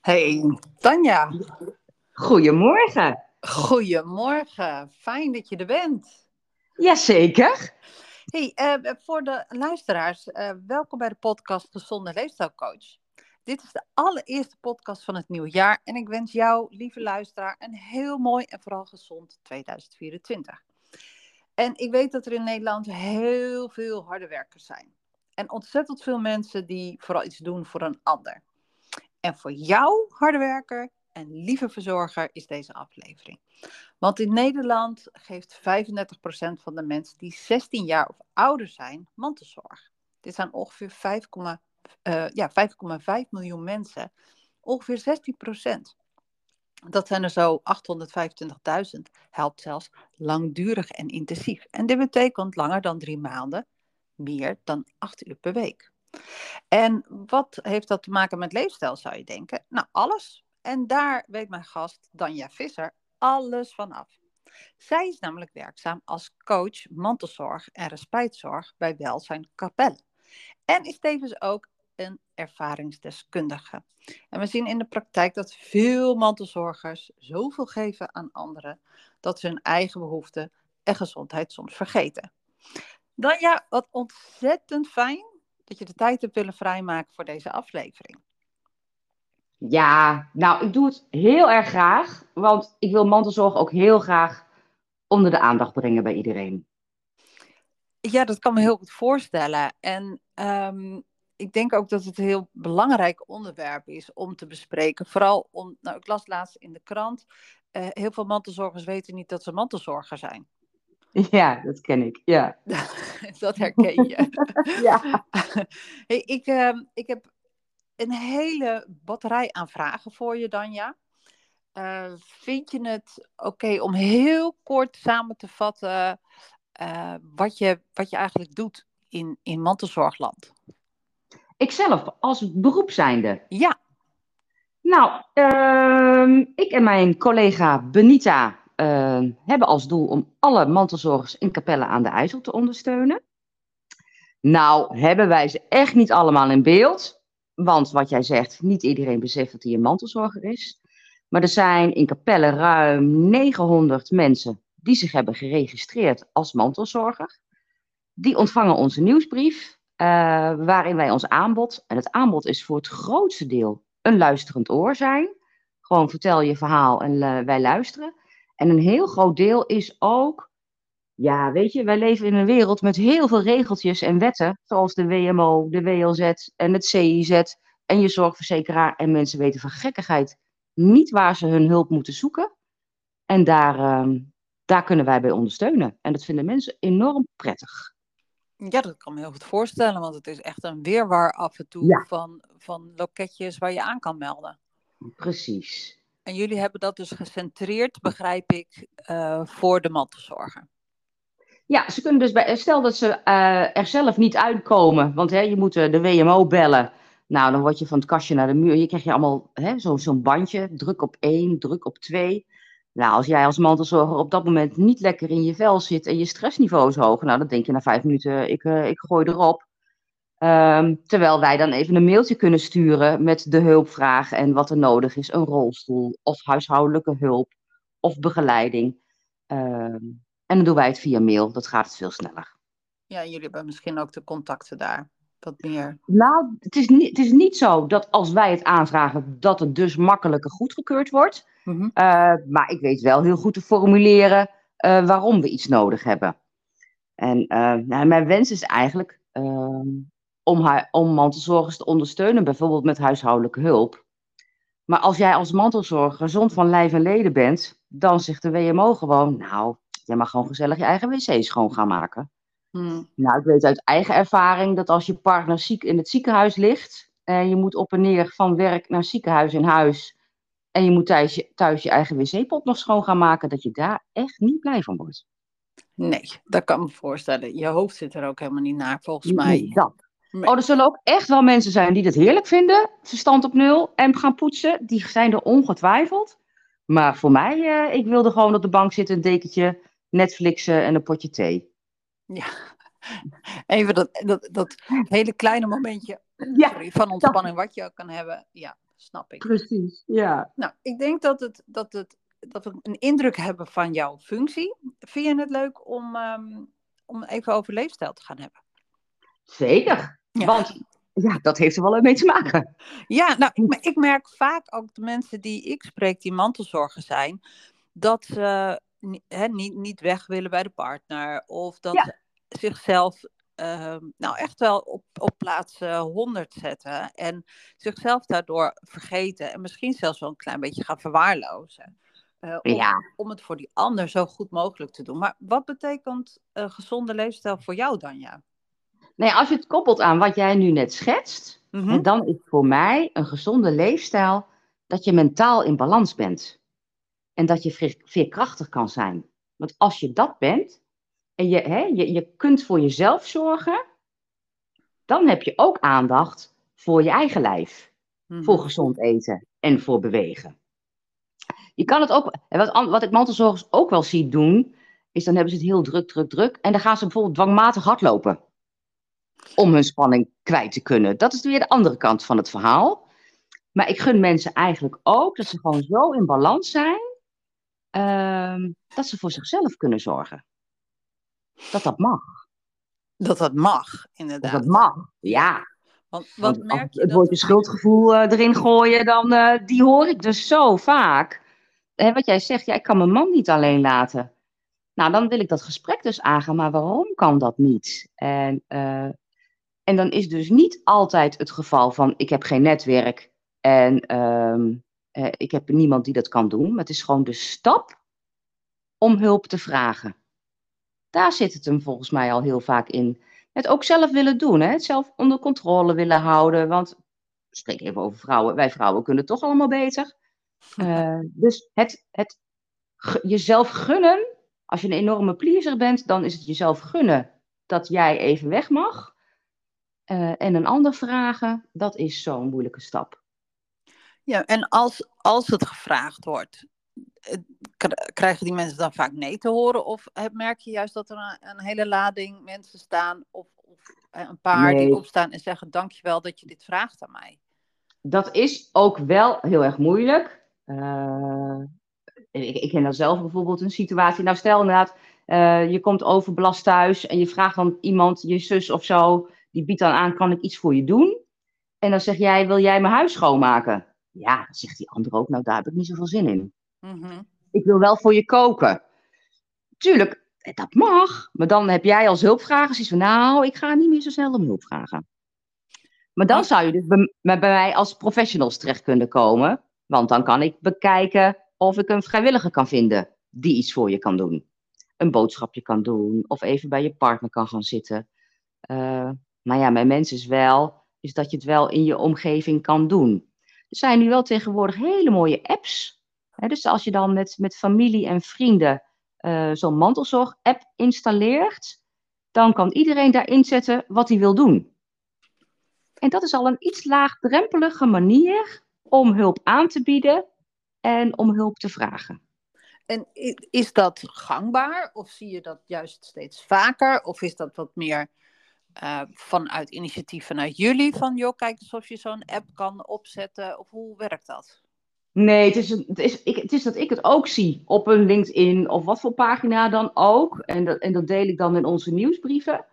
Hey, Tanja. Goedemorgen. Goedemorgen. Fijn dat je er bent. Jazeker. Hey, uh, voor de luisteraars, uh, welkom bij de podcast Gezonde Leefstijlcoach. Dit is de allereerste podcast van het nieuwe jaar en ik wens jou, lieve luisteraar, een heel mooi en vooral gezond 2024. En ik weet dat er in Nederland heel veel harde werkers zijn. En ontzettend veel mensen die vooral iets doen voor een ander. En voor jou, harde werker en lieve verzorger, is deze aflevering. Want in Nederland geeft 35% van de mensen die 16 jaar of ouder zijn mantelzorg. Dit zijn ongeveer 5,5 uh, ja, 5,5 miljoen mensen. Ongeveer 16%. Dat zijn er zo 825.000. Helpt zelfs langdurig en intensief. En dit betekent langer dan drie maanden, meer dan acht uur per week. En wat heeft dat te maken met leefstijl, zou je denken? Nou, alles. En daar weet mijn gast Danja Visser alles van af. Zij is namelijk werkzaam als coach mantelzorg en respijtzorg bij Welzijn Kapel. En is tevens ook een ervaringsdeskundige. En we zien in de praktijk dat veel mantelzorgers zoveel geven aan anderen dat ze hun eigen behoeften en gezondheid soms vergeten. Dan ja, wat ontzettend fijn dat je de tijd hebt willen vrijmaken voor deze aflevering. Ja, nou, ik doe het heel erg graag, want ik wil mantelzorg ook heel graag onder de aandacht brengen bij iedereen. Ja, dat kan me heel goed voorstellen. En um, ik denk ook dat het een heel belangrijk onderwerp is om te bespreken. Vooral om, nou, ik las laatst in de krant, uh, heel veel mantelzorgers weten niet dat ze mantelzorger zijn. Ja, dat ken ik, ja. dat herken je. ja. Hey, ik, uh, ik heb een hele batterij aan vragen voor je, Danja. Uh, vind je het oké okay om heel kort samen te vatten uh, wat, je, wat je eigenlijk doet in, in mantelzorgland? Ikzelf, als beroep zijnde? Ja. Nou, uh, ik en mijn collega Benita uh, hebben als doel om alle mantelzorgers in Capelle aan de IJssel te ondersteunen. Nou, hebben wij ze echt niet allemaal in beeld. Want wat jij zegt, niet iedereen beseft dat hij een mantelzorger is. Maar er zijn in Capelle ruim 900 mensen die zich hebben geregistreerd als mantelzorger. Die ontvangen onze nieuwsbrief. Uh, waarin wij ons aanbod, en het aanbod is voor het grootste deel een luisterend oor zijn. Gewoon vertel je verhaal en wij luisteren. En een heel groot deel is ook, ja, weet je, wij leven in een wereld met heel veel regeltjes en wetten, zoals de WMO, de WLZ en het CIZ en je zorgverzekeraar. En mensen weten van gekkigheid niet waar ze hun hulp moeten zoeken. En daar, uh, daar kunnen wij bij ondersteunen. En dat vinden mensen enorm prettig. Ja, dat kan me heel goed voorstellen, want het is echt een weerwar af en toe ja. van, van loketjes waar je aan kan melden. Precies. En jullie hebben dat dus gecentreerd, begrijp ik, uh, voor de mantelzorger. Ja, ze kunnen dus bij, stel dat ze uh, er zelf niet uitkomen, want hè, je moet de WMO bellen. Nou, dan word je van het kastje naar de muur. Je krijgt je allemaal zo'n zo bandje, druk op één, druk op twee. Nou, als jij als mantelzorger op dat moment niet lekker in je vel zit en je stressniveau is hoog, nou, dan denk je na vijf minuten, ik, ik gooi erop. Um, terwijl wij dan even een mailtje kunnen sturen met de hulpvraag en wat er nodig is. Een rolstoel of huishoudelijke hulp of begeleiding. Um, en dan doen wij het via mail. Dat gaat het veel sneller. Ja, jullie hebben misschien ook de contacten daar. Wat meer. Nou, het is, niet, het is niet zo dat als wij het aanvragen, dat het dus makkelijker goedgekeurd wordt. Mm -hmm. uh, maar ik weet wel heel goed te formuleren uh, waarom we iets nodig hebben. En uh, nou, mijn wens is eigenlijk ehm, om, haar, om mantelzorgers te ondersteunen, bijvoorbeeld met huishoudelijke hulp. Maar als jij als mantelzorger gezond van lijf en leden bent, dan zegt de WMO gewoon, nou, jij mag gewoon gezellig je eigen wc schoon gaan maken. Hmm. Nou, ik weet uit eigen ervaring dat als je partner ziek in het ziekenhuis ligt en je moet op en neer van werk naar ziekenhuis in huis en je moet thuis je, thuis je eigen wc-pot nog schoon gaan maken, dat je daar echt niet blij van wordt. Nee, dat kan me voorstellen. Je hoofd zit er ook helemaal niet naar, volgens mij. Dat. Oh, er zullen ook echt wel mensen zijn die dat heerlijk vinden, verstand op nul en gaan poetsen. Die zijn er ongetwijfeld. Maar voor mij, uh, ik wilde gewoon op de bank zitten, een dekentje, Netflixen en een potje thee. Ja, even dat, dat, dat hele kleine momentje ja, sorry, van ontspanning wat je ook kan hebben. Ja, snap ik. Precies, ja. Nou, ik denk dat, het, dat, het, dat we een indruk hebben van jouw functie. Vind je het leuk om, ehm, om even over leefstijl te gaan hebben? Zeker. Ja. Want ja, dat heeft er wel mee te maken. Ja, nou, ik, ik merk vaak ook de mensen die ik spreek, die mantelzorger zijn, dat ze niet, niet weg willen bij de partner. Of dat Ja. ze zichzelf ehm, nou echt wel op, op plaats eh, 100 zetten. En zichzelf daardoor vergeten. En misschien zelfs wel een klein beetje gaan verwaarlozen. eh, om, Ja. om het voor die ander zo goed mogelijk te doen. Maar wat betekent een gezonde leefstijl voor jou dan, ja? Nee, als je het koppelt aan wat jij nu net schetst, Mhm. En dan is voor mij een gezonde leefstijl dat je mentaal in balans bent. En dat je veer- veerkrachtig kan zijn. Want als je dat bent en je, hè, je, je kunt voor jezelf zorgen, dan heb je ook aandacht voor je eigen lijf. Mhm. Voor gezond eten en voor bewegen. Je kan het ook, wat, wat ik mantelzorgers ook wel zie doen, is dan hebben ze het heel druk, druk, druk. En dan gaan ze bijvoorbeeld dwangmatig hardlopen. Om hun spanning kwijt te kunnen. Dat is weer de andere kant van het verhaal. Maar ik gun mensen eigenlijk ook dat ze gewoon zo in balans zijn. ehm, dat ze voor zichzelf kunnen zorgen. Dat dat mag. Dat dat mag, Dat inderdaad. dat mag. Ja. Want wat Want merk je het dat woordje schuldgevoel eh, erin gooien, dan eh, die hoor ik dus zo vaak. Hè, wat jij zegt, ja, ik kan mijn man niet alleen laten. Nou, dan wil ik dat gesprek dus aangaan, maar waarom kan dat niet? En, eh, en dan is dus niet altijd het geval van ik heb geen netwerk en ehm, eh, ik heb niemand die dat kan doen. Maar het is gewoon de stap om hulp te vragen. Daar zit het hem volgens mij al heel vaak in. Het ook zelf willen doen, hè? het zelf onder controle willen houden. Want, spreek even over vrouwen, wij vrouwen kunnen toch allemaal beter. Eh, dus het, het jezelf gunnen, als je een enorme pleaser bent, dan is het jezelf gunnen dat jij even weg mag. Eh, en een ander vragen, dat is zo'n moeilijke stap. Ja, en als, als het gevraagd wordt, eh, krijgen die mensen dan vaak nee te horen? Of eh, merk je juist dat er een, een hele lading mensen staan, of, of een paar die opstaan en zeggen: Dankjewel dat je dit vraagt aan mij? Dat is ook wel heel erg moeilijk. Ik, ik ken dan zelf bijvoorbeeld een situatie. Nou, stel inderdaad, je komt overbelast thuis en je vraagt dan iemand, je zus of zo, die biedt dan aan, kan ik iets voor je doen? En dan zeg jij, wil jij mijn huis schoonmaken? Ja, dan zegt die ander ook, nou daar heb ik niet zoveel zin in. Mhm. Ik wil wel voor je koken. Tuurlijk, eh, dat mag. Maar dan heb jij als hulpvrager zoiets van, nou, ik ga niet meer zo snel om hulp vragen. Maar dan zou je dus bij, bij mij als professionals terecht kunnen komen. Want dan kan ik bekijken of ik een vrijwilliger kan vinden die iets voor je kan doen. Een boodschapje kan doen of even bij je partner kan gaan zitten. Eh, maar ja, mijn mens is wel, is dat je het wel in je omgeving kan doen. Er zijn nu wel tegenwoordig hele mooie apps. Hè, dus als je dan met, met familie en vrienden eh, zo'n mantelzorg-app installeert, dan kan iedereen daarin zetten wat hij wil doen. En dat is al een iets laagdrempelige manier om hulp aan te bieden en om hulp te vragen. En is dat gangbaar, of zie je dat juist steeds vaker? Of is dat wat meer eh, vanuit initiatief vanuit jullie? Van joh, kijk eens of je zo'n app kan opzetten, of hoe werkt dat? Nee, het is, het, is, ik, het is dat ik het ook zie op een LinkedIn of wat voor pagina dan ook. En dat, en dat deel ik dan in onze nieuwsbrieven.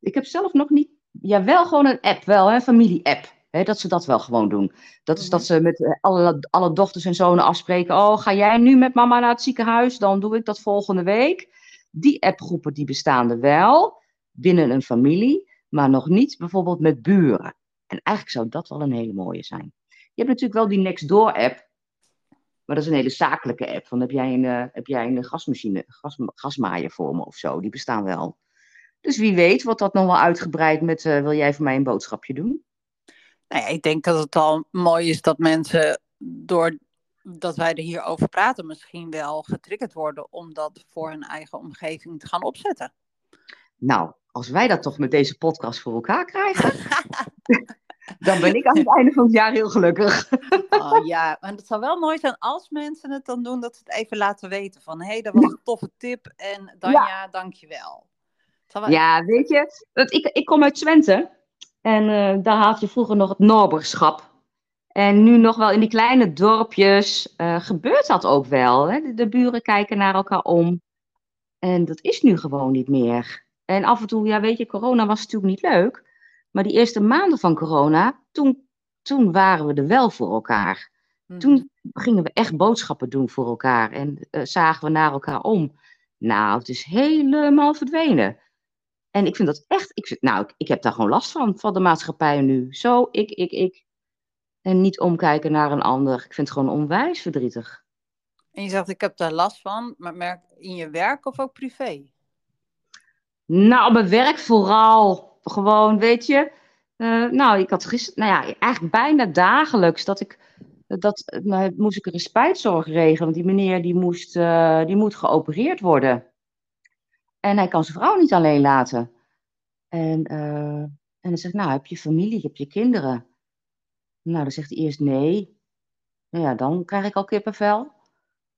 Ik heb zelf nog niet, ja wel gewoon een app, wel een familie-app. Hè, dat ze dat wel gewoon doen. Dat is Mhm. dat ze met eh, alle, alle dochters en zonen afspreken. Oh, ga jij nu met mama naar het ziekenhuis? Dan doe ik dat volgende week. Die appgroepen die bestaan er wel binnen een familie, maar nog niet bijvoorbeeld met buren. En eigenlijk zou dat wel een hele mooie zijn. Je hebt natuurlijk wel die Nextdoor-app, maar dat is een hele zakelijke app. Van heb jij een, eh, heb jij een gasmachine, gas, gasmaaier voor me of zo? Die bestaan wel. Dus wie weet wordt dat nog wel uitgebreid met eh, wil jij voor mij een boodschapje doen? Nou ja, ik denk dat het al mooi is dat mensen, doordat wij er hier over praten, misschien wel getriggerd worden om dat voor hun eigen omgeving te gaan opzetten. Nou, als wij dat toch met deze podcast voor elkaar krijgen, dan ben ik aan het einde van het jaar heel gelukkig. Oh, ja, maar het zou wel mooi zijn als mensen het dan doen, dat ze het even laten weten. Van, hé, hey, dat was een toffe tip en Danja, dankjewel. Wel- Ja, weet je, ik, ik kom uit Twente en eh, daar had je vroeger nog het Norberschap. En nu nog wel in die kleine dorpjes uh, gebeurt dat ook wel. Hè? De, de, buren kijken naar elkaar om. En dat is nu gewoon niet meer. En af en toe, ja weet je, corona was natuurlijk niet leuk. Maar die eerste maanden van corona, toen, toen waren we er wel voor elkaar. Mhm. Toen gingen we echt boodschappen doen voor elkaar en uh, zagen we naar elkaar om. Nou, het is helemaal verdwenen. En ik vind dat echt, ik, nou, ik, ik heb daar gewoon last van, van de maatschappij nu. Zo, ik, ik, ik. En niet omkijken naar een ander. Ik vind het gewoon onwijs verdrietig. En je zegt, ik heb daar last van, maar merk in je werk of ook privé? Nou, op mijn werk vooral. Gewoon, weet je. Uh, nou, ik had gisteren, nou ja, eigenlijk bijna dagelijks dat ik dat nou, moest ik een spijtzorg regelen, want die meneer die, moest, uh, die moet geopereerd worden. En hij kan zijn vrouw niet alleen laten. En, uh, en dan zegt, nou, heb je familie, heb je kinderen? Nou, dan zegt hij eerst nee. Nou ja, dan krijg ik al kippenvel.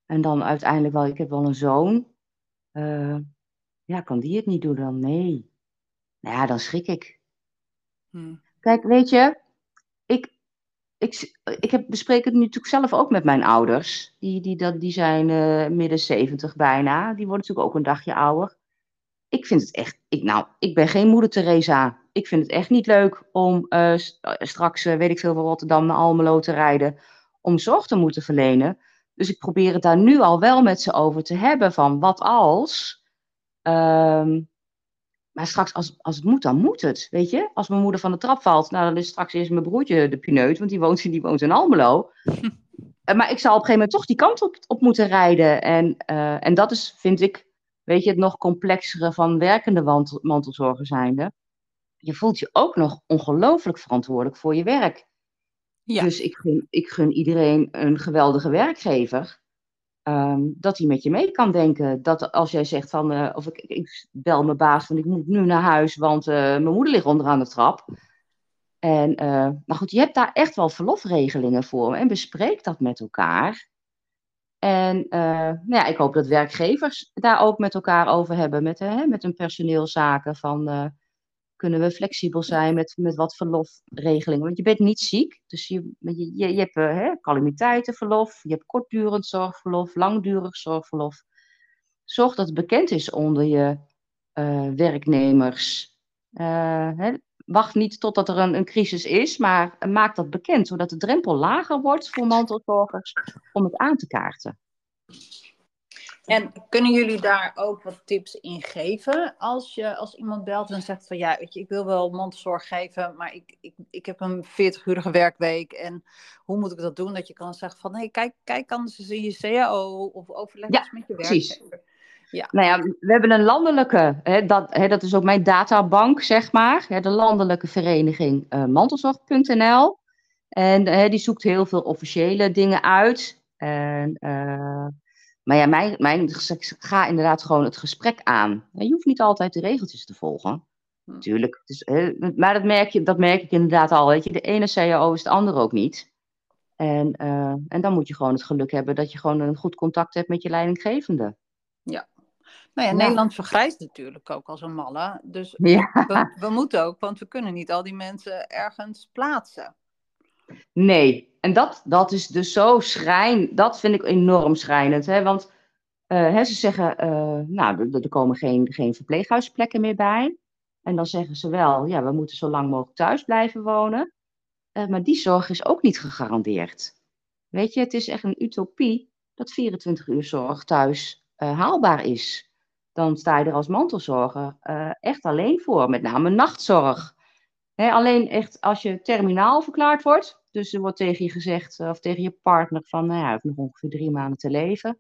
En dan uiteindelijk wel, ik heb wel een zoon. Ja, kan die het niet doen dan? Nee. Nou ja, dan schrik ik. Hmm. Kijk, weet je, ik, ik, ik heb, bespreek het nu natuurlijk zelf ook met mijn ouders. Die, die, dat, die zijn uh, midden zeventig bijna. Die worden natuurlijk ook een dagje ouder. Ik vind het echt, ik, nou, ik ben geen moeder Teresa. Ik vind het echt niet leuk om uh, straks, uh, weet ik veel, van Rotterdam naar Almelo te rijden. Om zorg te moeten verlenen. Dus ik probeer het daar nu al wel met ze over te hebben. Van wat als. Um, maar straks, als, als het moet, dan moet het. Weet je? Als mijn moeder van de trap valt, nou, dan is straks eerst mijn broertje de pineut, want die woont, die woont in Almelo. Eh, maar ik zal op een gegeven moment toch die kant op, op moeten rijden. En, uh, en dat is, vind ik, weet je, het nog complexere van werkende mantel, mantelzorger zijnde. Je voelt je ook nog ongelooflijk verantwoordelijk voor je werk. Ja. Dus ik gun, ik gun iedereen een geweldige werkgever. Um, dat hij met je mee kan denken. Dat als jij zegt van, uh, of ik, bel mijn baas van ik moet nu naar huis, want uh, mijn moeder ligt onderaan de trap. En, uh, maar goed, je hebt daar echt wel verlofregelingen voor en bespreek dat met elkaar. En nou ja, ik hoop dat werkgevers daar ook met elkaar over hebben, met, met hun personeelzaken van kunnen we flexibel zijn met, met wat verlofregelingen. Want je bent niet ziek, dus je, je, je hebt uh, hè, calamiteitenverlof, je hebt kortdurend zorgverlof, langdurig zorgverlof. Zorg dat het bekend is onder je uh, werknemers. Uh, hè, wacht niet totdat er een, een crisis is, maar maak dat bekend, zodat de drempel lager wordt voor mantelzorgers om het aan te kaarten. En kunnen jullie daar ook wat tips in geven als, je, als iemand belt en zegt van ja, weet je, ik wil wel mantelzorg geven, maar ik, ik, ik heb een 40-urige werkweek en hoe moet ik dat doen? Dat je kan zeggen van hé, hey, kijk, kijk anders in je CAO of overleg eens met je werkgever. Ja. Nou ja, we hebben een landelijke, hè, dat, hè, dat is ook mijn databank, zeg maar, hè, de landelijke vereniging uh, mantelzorg.nl. En hè, die zoekt heel veel officiële dingen uit. En uh, maar ja, mijn, mijn, ga inderdaad gewoon het gesprek aan. Je hoeft niet altijd de regeltjes te volgen. Natuurlijk. Dus, maar dat merk, je, dat merk ik inderdaad al. Weet je. De ene CAO is de andere ook niet. En, uh, en dan moet je gewoon het geluk hebben dat je gewoon een goed contact hebt met je leidinggevende. Ja. Nou ja, Nederland vergrijst natuurlijk ook als een malle. Dus ja. we, we moeten ook, want we kunnen niet al die mensen ergens plaatsen. Nee, en dat, dat is dus zo schrijn, dat vind ik enorm schrijnend. Hè? Want uh, hè, ze zeggen, uh, nou, er, komen geen, geen verpleeghuisplekken meer bij. En dan zeggen ze wel, ja, we moeten zo lang mogelijk thuis blijven wonen. Uh, maar die zorg is ook niet gegarandeerd. Weet je, het is echt een utopie dat 24 uur zorg thuis haalbaar is. Dan sta je er als mantelzorger echt alleen voor, met name nachtzorg alleen echt als je terminaal verklaard wordt, dus er wordt tegen je gezegd, eh, of tegen je partner, van nou ja, hij heeft nog ongeveer drie maanden te leven.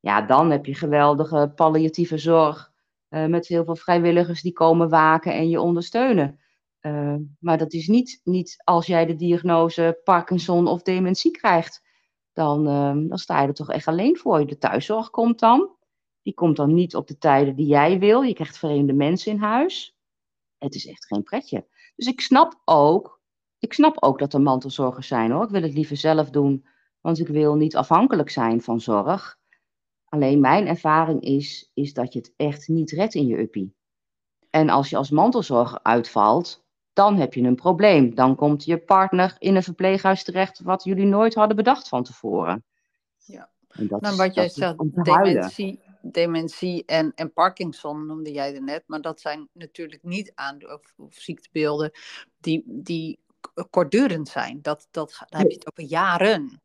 Ja, dan heb je geweldige palliatieve zorg uh, met heel veel vrijwilligers die komen waken en je ondersteunen. Uh, maar dat is niet, niet als jij de diagnose Parkinson of dementie krijgt. Dan, dan sta je er toch echt alleen voor. De thuiszorg komt dan. Die komt dan niet op de tijden die jij wil. Je krijgt vreemde mensen in huis. Het is echt geen pretje. Dus ik snap ook, ik snap ook dat er mantelzorgers zijn hoor. Ik wil het liever zelf doen, want ik wil niet afhankelijk zijn van zorg. Alleen mijn ervaring is, is dat je het echt niet redt in je uppie. En als je als mantelzorger uitvalt, dan heb je een probleem. Dan komt je partner in een verpleeghuis terecht wat jullie nooit hadden bedacht van tevoren. Ja. nou, wat jij zegt, dementie, dementie en, en Parkinson noemde jij er net, maar dat zijn natuurlijk niet aan of, of ziektebeelden die, die kortdurend zijn. Dat, dat, heb je het over jaren.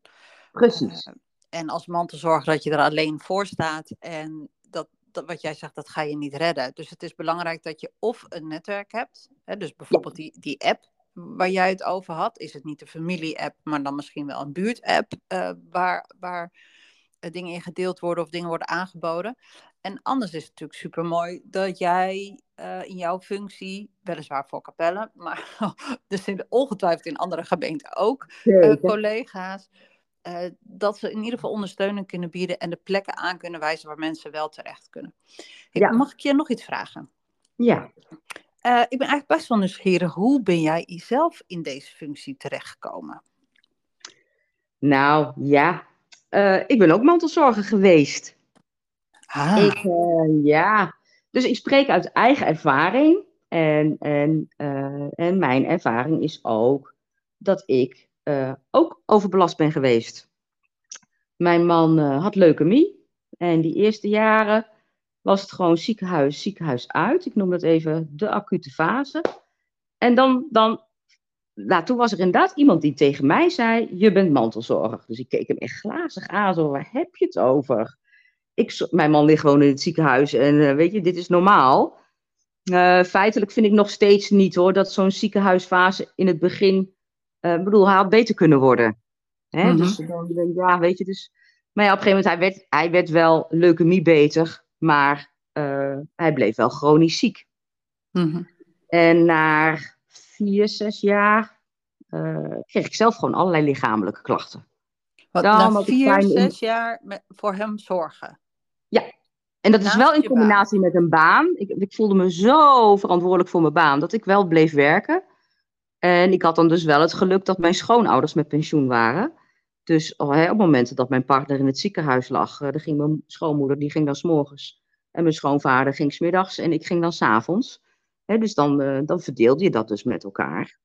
Precies. Uh, en als mantelzorger dat je er alleen voor staat en dat, dat, wat jij zegt, dat ga je niet redden. Dus het is belangrijk dat je of een netwerk hebt, hè, dus bijvoorbeeld die, die app waar jij het over had, is het niet de familie-app, maar dan misschien wel een buurt-app uh, waar, waar dingen in gedeeld worden of dingen worden aangeboden. En anders is het natuurlijk super mooi dat jij uh, in jouw functie, weliswaar voor kapellen, maar er zijn ongetwijfeld in andere gemeenten ook collega's uh, dat ze in ieder geval ondersteuning kunnen bieden en de plekken aan kunnen wijzen waar mensen wel terecht kunnen. ja. Mag ik je nog iets vragen? Ja. Ik ben eigenlijk best wel nieuwsgierig. Hoe ben jij zelf in deze functie terechtgekomen? Nou ja, ik ben ook mantelzorger geweest. Ah. Ik, ja, dus ik spreek uit eigen ervaring. En, en, en mijn ervaring is ook dat ik uh, ook overbelast ben geweest. Mijn man had leukemie. En die eerste jaren was het gewoon ziekenhuis, ziekenhuis uit. Ik noem dat even de acute fase. En dan, dan nou, toen was er inderdaad iemand die tegen mij zei: Je bent mantelzorger. Dus ik keek hem echt glazig aan. Zo, waar heb je het over? Ik, mijn man ligt gewoon in het ziekenhuis en uh, weet je, dit is normaal. Uh, feitelijk vind ik nog steeds niet hoor dat zo'n ziekenhuisfase in het begin uh, bedoel, hij had beter kunnen worden. Hè? Mm -hmm. Dus dan, ja, weet je, dus... Maar ja, op een gegeven moment, hij werd, hij werd wel leukemie beter, maar hij bleef wel chronisch ziek. Mm -hmm. En na vier, zes jaar kreeg ik zelf gewoon allerlei lichamelijke klachten. Wat, dan, na vier, zes jaar met, voor hem zorgen? En dat is wel in combinatie met een baan. Ik, ik voelde me zo verantwoordelijk voor mijn baan dat ik wel bleef werken. En ik had dan dus wel het geluk dat mijn schoonouders met pensioen waren. Dus oh, hè, op momenten dat mijn partner in het ziekenhuis lag, uh, dan ging mijn schoonmoeder, die ging dan s'morgens. En mijn schoonvader ging smiddags en ik ging dan s'avonds. Dus dan, uh, dan verdeelde je dat dus met elkaar.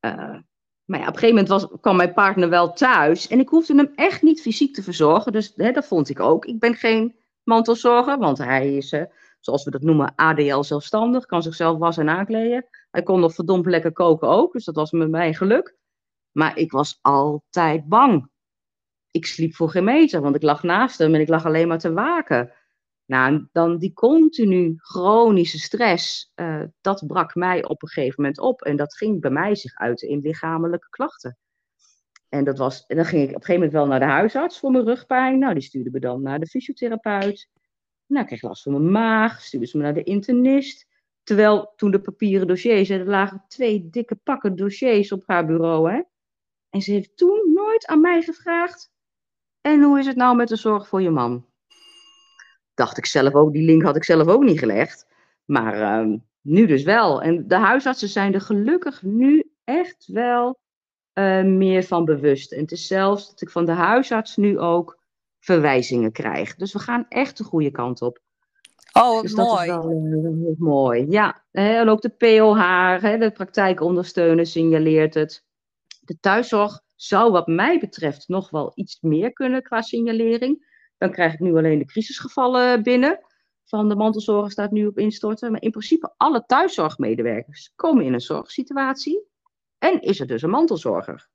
Uh, maar ja, op een gegeven moment was, kwam mijn partner wel thuis. En ik hoefde hem echt niet fysiek te verzorgen. Dus hè, dat vond ik ook. Ik ben geen mantelzorger, want hij is, zoals we dat noemen, ADL zelfstandig. Kan zichzelf wassen en aankleden. Hij kon nog verdomd lekker koken ook, dus dat was met mij geluk. Maar ik was altijd bang. Ik sliep voor geen meter, want ik lag naast hem en ik lag alleen maar te waken. Nou, dan die continu chronische stress, uh, dat brak mij op een gegeven moment op. En dat ging bij mij zich uit in lichamelijke klachten. En, dat was, en dan ging ik op een gegeven moment wel naar de huisarts voor mijn rugpijn. Nou, die stuurde me dan naar de fysiotherapeut. Nou, ik kreeg last van mijn maag, stuurde ze me naar de internist. Terwijl toen de papieren dossiers, er lagen twee dikke pakken dossiers op haar bureau. Hè? En ze heeft toen nooit aan mij gevraagd. En hoe is het nou met de zorg voor je man? Dacht ik zelf ook, die link had ik zelf ook niet gelegd. Maar uh, nu dus wel. En de huisartsen zijn er gelukkig nu echt wel uh, meer van bewust. En het is zelfs dat ik van de huisarts nu ook verwijzingen krijg. Dus we gaan echt de goede kant op. Oh, dus mooi. Is wel uh, mooi. Ja, en ook de POH, de praktijkondersteuner, signaleert het. De thuiszorg zou wat mij betreft nog wel iets meer kunnen qua signalering. Dan krijg ik nu alleen de crisisgevallen binnen. Van de mantelzorger staat nu op instorten. Maar in principe alle thuiszorgmedewerkers komen in een zorgsituatie. En is er dus een mantelzorger.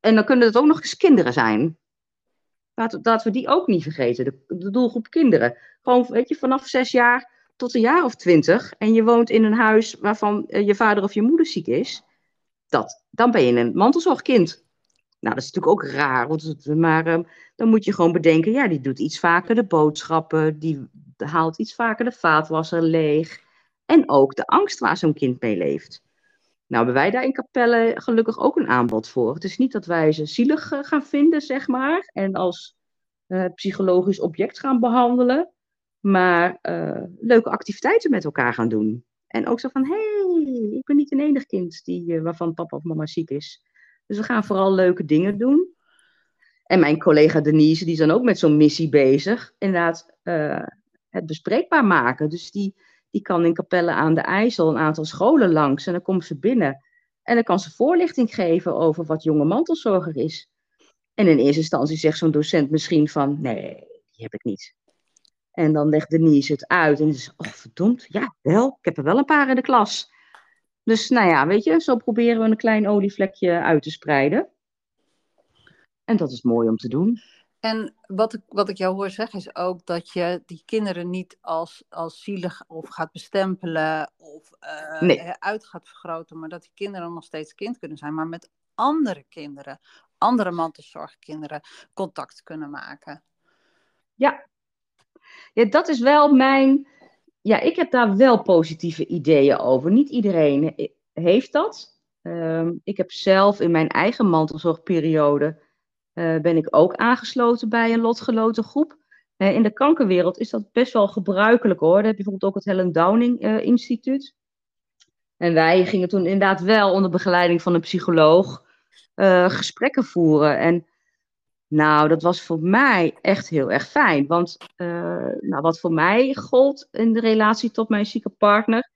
En dan kunnen het ook nog eens kinderen zijn. Laten, we die ook niet vergeten, de, doelgroep kinderen. Gewoon, weet je, vanaf zes jaar tot een jaar of twintig. En je woont in een huis waarvan uh, je vader of je moeder ziek is. Dat, dan ben je een mantelzorgkind. Nou, dat is natuurlijk ook raar. Maar uh, dan moet je gewoon bedenken, ja, die doet iets vaker de boodschappen. Die haalt iets vaker de vaatwasser leeg. En ook de angst waar zo'n kind mee leeft. Nou, hebben wij daar in Capelle gelukkig ook een aanbod voor. Het is niet dat wij ze zielig uh, gaan vinden, zeg maar, en als uh, psychologisch object gaan behandelen, maar uh, leuke activiteiten met elkaar gaan doen. En ook zo van, hey, ik ben niet een enig kind die, waarvan papa of mama ziek is. Dus we gaan vooral leuke dingen doen. En mijn collega Denise, die is dan ook met zo'n missie bezig. Inderdaad, het bespreekbaar maken. Dus die, die kan in Capelle aan de IJssel een aantal scholen langs. En dan komt ze binnen. En dan kan ze voorlichting geven over wat jonge mantelzorger is. En in eerste instantie zegt zo'n docent misschien van, nee, die heb ik niet. En dan legt Denise het uit en is, oh verdomd, ja wel, ik heb er wel een paar in de klas. Dus nou ja, weet je, zo proberen we een klein olievlekje uit te spreiden. En dat is mooi om te doen. En wat ik, wat ik jou hoor zeggen is ook dat je die kinderen niet als, als zielig of gaat bestempelen of uh, uit gaat vergroten, maar dat die kinderen nog steeds kind kunnen zijn, maar met andere kinderen, andere mantelzorgkinderen, contact kunnen maken. Ja. ja, dat is wel mijn. Ja, ik heb daar wel positieve ideeën over. Niet iedereen heeft dat. Ehm, ik heb zelf in mijn eigen mantelzorgperiode ben ik ook aangesloten bij een lotgenoten groep. Uh, in de kankerwereld is dat best wel gebruikelijk hoor. Dan heb je bijvoorbeeld ook het Helen Downing uh, Instituut. En wij gingen toen inderdaad wel onder begeleiding van een psycholoog gesprekken voeren. En nou, dat was voor mij echt heel erg fijn. Want nou, wat voor mij gold in de relatie tot mijn zieke partner,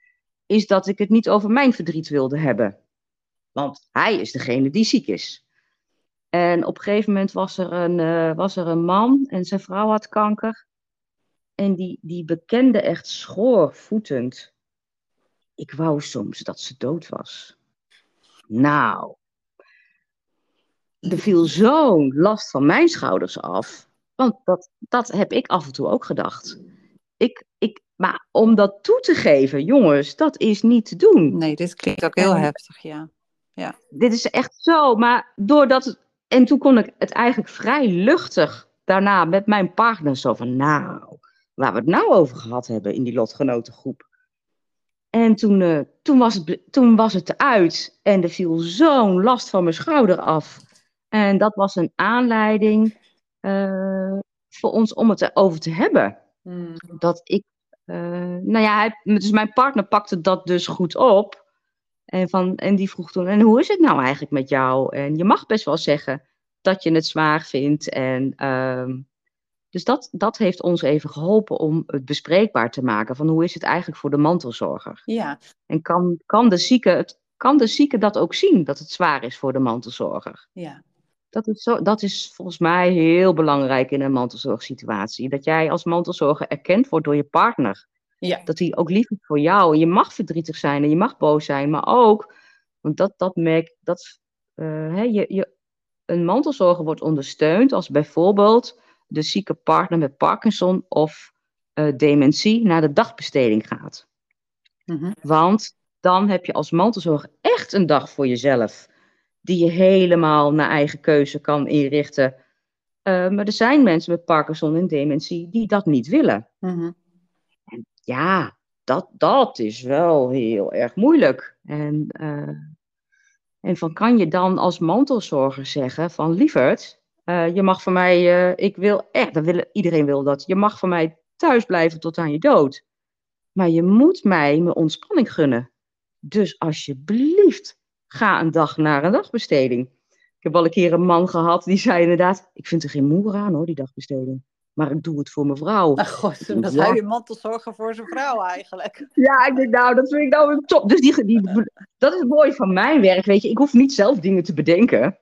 is dat ik het niet over mijn verdriet wilde hebben. Want hij is degene die ziek is. En op een gegeven moment was er een, uh, was er een man en zijn vrouw had kanker. En die, die bekende echt schoorvoetend. Ik wou soms dat ze dood was. Nou, er viel zo'n last van mijn schouders af. Want dat, dat heb ik af en toe ook gedacht. Ik, ik, maar om dat toe te geven, jongens, dat is niet te doen. Nee, dit klinkt ook heel heftig, ja. ja. Dit is echt zo, maar doordat en toen kon ik het eigenlijk vrij luchtig daarna met mijn partner zo van, nou, waar we het nou over gehad hebben in die lotgenotengroep. En toen, uh, toen, was het, toen was het eruit en er viel zo'n last van mijn schouder af. En dat was een aanleiding uh, voor ons om het erover te hebben. Hmm. Dat ik, uh, nou ja, hij, dus mijn partner pakte dat dus goed op. En, van, en die vroeg toen, en hoe is het nou eigenlijk met jou? En je mag best wel zeggen dat je het zwaar vindt. En, uh, dus dat, dat heeft ons even geholpen om het bespreekbaar te maken. Van hoe is het eigenlijk voor de mantelzorger? Ja. En kan, kan, de zieke het, kan de zieke dat ook zien, dat het zwaar is voor de mantelzorger? Ja. Dat is, zo, dat is volgens mij heel belangrijk in een mantelzorgsituatie. Dat jij als mantelzorger erkend wordt door je partner. Ja. Dat hij ook lief is voor jou. En je mag verdrietig zijn en je mag boos zijn, maar ook, want dat, dat merk dat uh, hè, je, je, een mantelzorger wordt ondersteund als bijvoorbeeld de zieke partner met Parkinson of uh, dementie naar de dagbesteding gaat. Mm-hmm. Want dan heb je als mantelzorger echt een dag voor jezelf, die je helemaal naar eigen keuze kan inrichten. Uh, maar er zijn mensen met Parkinson en dementie die dat niet willen. Mm-hmm ja, dat, dat is wel heel erg moeilijk. En, uh, en van kan je dan als mantelzorger zeggen van lieverd, uh, je mag van mij, uh, ik wil echt, dat wil, iedereen wil dat, je mag van mij thuis blijven tot aan je dood. Maar je moet mij mijn ontspanning gunnen. Dus alsjeblieft, ga een dag naar een dagbesteding. Ik heb al een keer een man gehad die zei inderdaad, ik vind er geen moer aan hoor, die dagbesteding maar ik doe het voor mijn vrouw. Ach god, dat ja. hij je mantelzorger voor zijn vrouw eigenlijk. Ja, ik denk nou, dat vind ik nou top. Dus die, die, dat is mooi van mijn werk, weet je. Ik hoef niet zelf dingen te bedenken.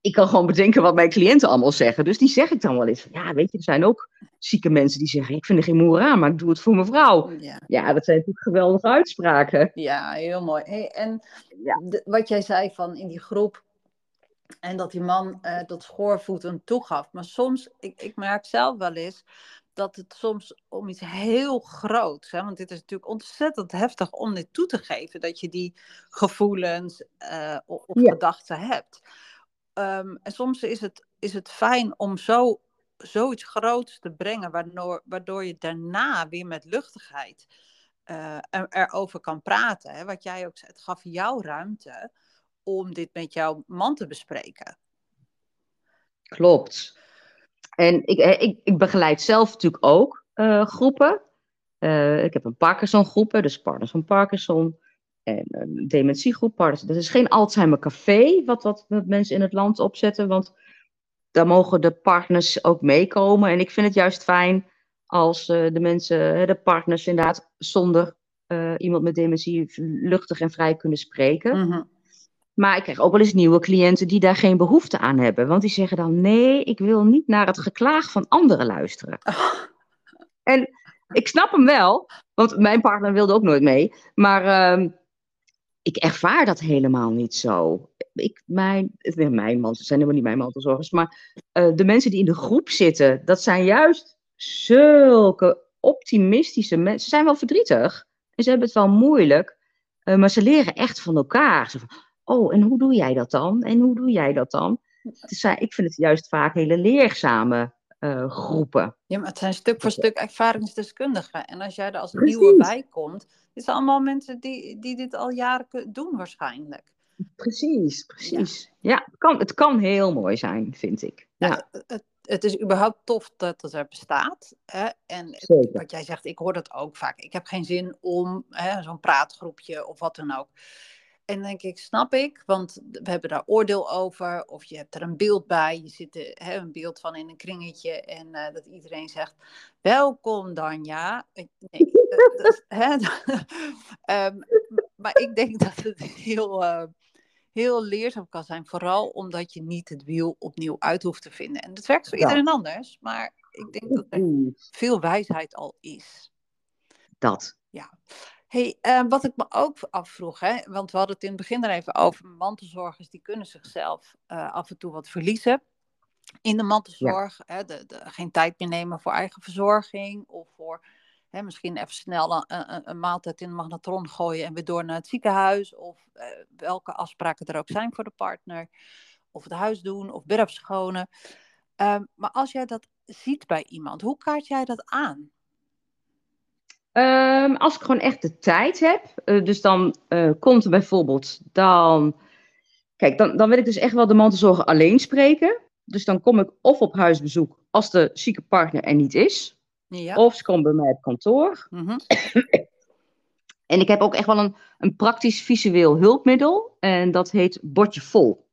Ik kan gewoon bedenken wat mijn cliënten allemaal zeggen. Dus die zeg ik dan wel eens. Ja, weet je, er zijn ook zieke mensen die zeggen... ik vind er geen moer aan, maar ik doe het voor mijn vrouw. Ja, ja dat zijn natuurlijk geweldige uitspraken. Ja, heel mooi. Hey, en ja. wat jij zei van in die groep en dat die man uh, dat schoorvoeten toegaf. Maar soms, ik, ik merk zelf wel eens dat het soms om iets heel groots, hè, want dit is natuurlijk ontzettend heftig om dit toe te geven, dat je die gevoelens uh, of ja. gedachten hebt. Um, en soms is het, is het fijn om zo, zoiets groots te brengen, waardoor, waardoor je daarna weer met luchtigheid uh, er, erover kan praten. Hè. Wat jij ook zei, het gaf jou ruimte om dit met jouw man te bespreken. Klopt. En ik, eh, ik, ik begeleid zelf natuurlijk ook uh, groepen. Uh, ik heb een Parkinson groepen, dus partners van Parkinson. En een dementiegroep. Partners. Dat is geen Alzheimer café, wat, wat, wat mensen in het land opzetten. Want daar mogen de partners ook meekomen. En ik vind het juist fijn als uh, de mensen, de partners inderdaad zonder eh, iemand met dementie luchtig en vrij kunnen spreken. Mhm. Maar ik krijg ook wel eens nieuwe cliënten die daar geen behoefte aan hebben. Want die zeggen dan: nee, ik wil niet naar het geklaag van anderen luisteren. En ik snap hem wel, want mijn partner wilde ook nooit mee. Maar ehm, ik ervaar dat helemaal niet zo. Ik, mijn, mijn man, het zijn helemaal niet mijn mantelzorgers. Maar eh, de mensen die in de groep zitten, dat zijn juist zulke optimistische mensen. Ze zijn wel verdrietig en ze hebben het wel moeilijk. eh, maar ze leren echt van elkaar. Zo van, oh, en hoe doe jij dat dan? En hoe doe jij dat dan? Het ik vind het juist vaak hele leerzame eh, groepen. Ja, maar het zijn stuk voor stuk ervaringsdeskundigen. En als jij er als Precies. nieuwe bij komt, zijn allemaal mensen die, die dit al jaren doen waarschijnlijk. Precies, precies. Ja, het, kan, het kan heel mooi zijn, vind ik. Ja, Ja, het, het is überhaupt tof dat het er bestaat. Hè? En zeker. wat jij zegt, ik hoor dat ook vaak. Ik heb geen zin om zo'n praatgroepje of wat dan ook. En denk ik, snap ik, want we hebben daar oordeel over. Of je hebt er een beeld bij. Je zit er, hè, een beeld van in een kringetje. En eh, dat iedereen zegt, welkom Danja. Nee, dat- dat- hè, Ehm, maar ik denk dat het heel, eh, heel leerzaam kan zijn. Vooral omdat je niet het wiel opnieuw uit hoeft te vinden. En dat werkt voor Ja. iedereen anders. Maar ik denk dat er veel wijsheid al is. Dat. Hey, eh, wat ik me ook afvroeg, hè, want we hadden het in het begin er even over, mantelzorgers die kunnen zichzelf eh, af en toe wat verliezen in de mantelzorg. Hè, de, de, geen tijd meer nemen voor eigen verzorging of voor hè, misschien even snel een, een, een maaltijd in de magnetron gooien en weer door naar het ziekenhuis. Of eh, welke afspraken er ook zijn voor de partner. Of het huis doen of bed opschonen. Ehm, maar als jij dat ziet bij iemand, hoe kaart jij dat aan? Ehm, als ik gewoon echt de tijd heb, eh, dus dan eh, komt er bijvoorbeeld, dan, kijk, dan, dan wil ik dus echt wel de mantelzorger alleen spreken. Dus dan kom ik of op huisbezoek als de zieke partner er niet is, Ja. of ze komt bij mij op kantoor. Mhm. En ik heb ook echt wel een, een praktisch visueel hulpmiddel en dat heet Bordje Vol.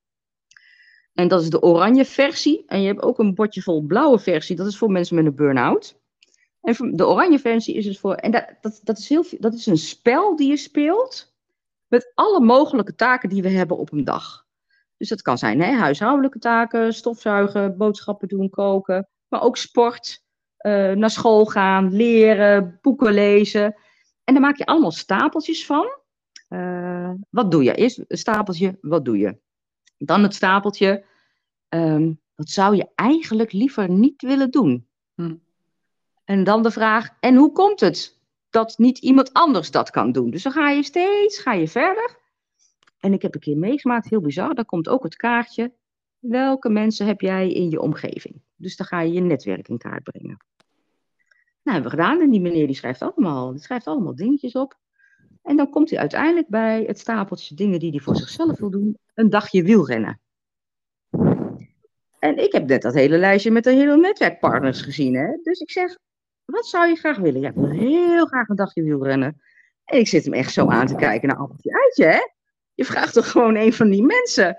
En dat is de oranje versie. En je hebt ook een bordje vol blauwe versie. Dat is voor mensen met een burn-out. En de oranje versie is dus voor. En dat, dat, dat, is heel, dat is een spel die je speelt. Met alle mogelijke taken die we hebben op een dag. Dus dat kan zijn hè, huishoudelijke taken, stofzuigen, boodschappen doen, koken. Maar ook sport, eh, naar school gaan, leren, boeken lezen. En daar maak je allemaal stapeltjes van. Eh, wat doe je? Eerst een stapeltje, wat doe je? Dan het stapeltje, ehm, wat zou je eigenlijk liever niet willen doen? Hm. En dan de vraag, en hoe komt het dat niet iemand anders dat kan doen? Dus dan ga je steeds ga je verder. En ik heb een keer meegemaakt, heel bizar, daar komt ook het kaartje. Welke mensen heb jij in je omgeving? Dus dan ga je je netwerk in kaart brengen. Nou, hebben we gedaan. En die meneer die schrijft allemaal, die schrijft allemaal dingetjes op. En dan komt hij uiteindelijk bij het stapeltje dingen die hij voor zichzelf wil doen. Een dagje wielrennen. En ik heb net dat hele lijstje met de hele netwerkpartners gezien. Hè? Dus ik zeg, wat zou je graag willen? Ja, ik wil heel graag een dagje wielrennen. En ik zit hem echt zo aan te kijken naar appeltje uitje, hè? Je vraagt toch gewoon een van die mensen.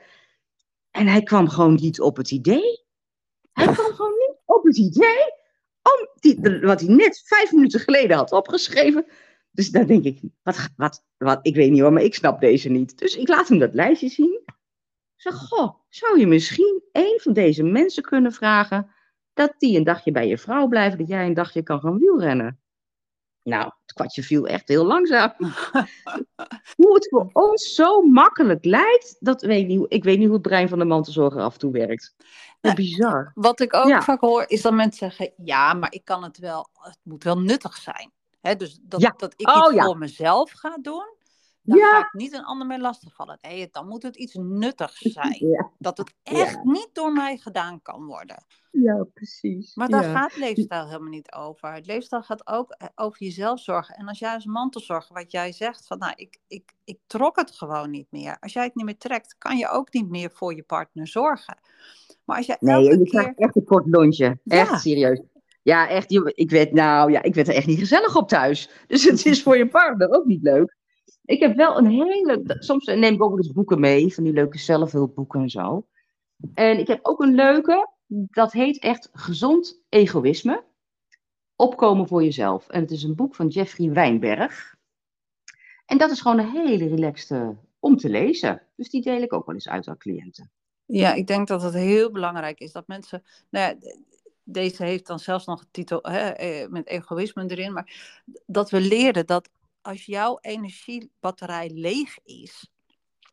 En hij kwam gewoon niet op het idee. Hij kwam gewoon niet op het idee om die, wat hij net vijf minuten geleden had opgeschreven. Dus dan denk ik, wat, wat, wat, ik weet niet hoor, maar ik snap deze niet. Dus ik laat hem dat lijstje zien. Ik zeg, goh, zou je misschien een van deze mensen kunnen vragen dat die een dagje bij je vrouw blijven, dat jij een dagje kan gaan wielrennen? Nou, het kwartje viel echt heel langzaam. Hoe het voor ons zo makkelijk lijkt, dat weet ik niet. Ik weet niet hoe het brein van de mantelzorger af en toe werkt. Nou, bizar. Wat ik ook Ja. vaak hoor, is dat mensen zeggen: ja, maar ik kan het wel, het moet wel nuttig zijn. Dus dat, Ja. dat ik Oh, iets ja. voor mezelf ga doen, dan Ja. ga ik niet een ander mee lastigvallen. Nee, dan moet het iets nuttigs zijn. Ja, Dat het Ja. echt niet door mij gedaan kan worden. ja precies. Maar daar gaat leefstijl helemaal niet over. Het leefstijl gaat ook eh, over jezelf zorgen. En als jij als mantelzorger, wat jij zegt, van nou, ik, ik, ik trok het gewoon niet meer. Als jij het niet meer trekt, kan je ook niet meer voor je partner zorgen. Maar als jij Nee, elke je keer... krijgt echt een kort lontje. Echt serieus. Ja, echt. Ik werd, nou, ja, ik werd er echt niet gezellig op thuis. Dus het is voor je partner ook niet leuk. Ik heb wel een hele. Soms neem ik ook eens boeken mee, van die leuke zelfhulpboeken en zo. En ik heb ook een leuke, dat heet echt Gezond Egoïsme. Opkomen voor jezelf. En het is een boek van Jeffrey Wijnberg. En dat is gewoon een hele relaxte om te lezen. Dus die deel ik ook wel eens uit aan cliënten. Ja, ik denk dat het heel belangrijk is dat mensen. Nou ja, deze heeft dan zelfs nog een titel hè, eh, met egoïsme erin. Maar dat we leren dat als jouw energiebatterij leeg is,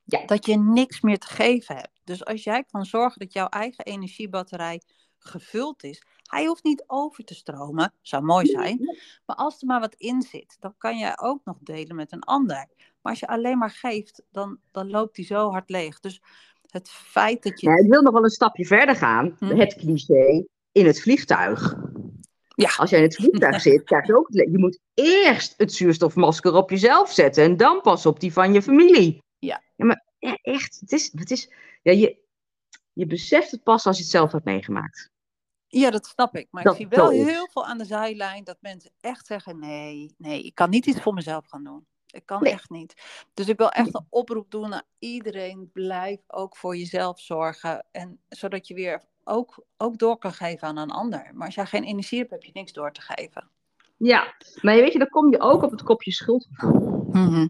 Ja. dat je niks meer te geven hebt. Dus als jij kan zorgen dat jouw eigen energiebatterij gevuld is, hij hoeft niet over te stromen, zou mooi zijn. Maar als er maar wat in zit, dan kan jij ook nog delen met een ander. Maar als je alleen maar geeft, dan, dan loopt die zo hard leeg. Dus het feit dat je. Ja, ik wil nog wel een stapje verder gaan. Hm. Het cliché in het vliegtuig. Ja. Als jij in het vliegtuig zit, krijg je ook. het Je moet eerst het zuurstofmasker op jezelf zetten en dan pas op die van je familie. Ja. maar e- echt, het is. Het is ja, je, je beseft het pas als je het zelf hebt meegemaakt. Ja, dat snap ik. Maar Dat ik zie wel heel veel aan de zijlijn dat mensen echt zeggen: nee, nee, ik kan niet iets voor mezelf gaan doen. Ik kan Nee. echt niet. Dus ik wil echt een oproep doen naar iedereen. Blijf ook voor jezelf zorgen. En zodat je weer ook, ook door kan geven aan een ander. Maar als jij geen energie hebt, heb je niks door te geven. Ja, maar weet je, dan kom je ook op het kopje schuldgevoel.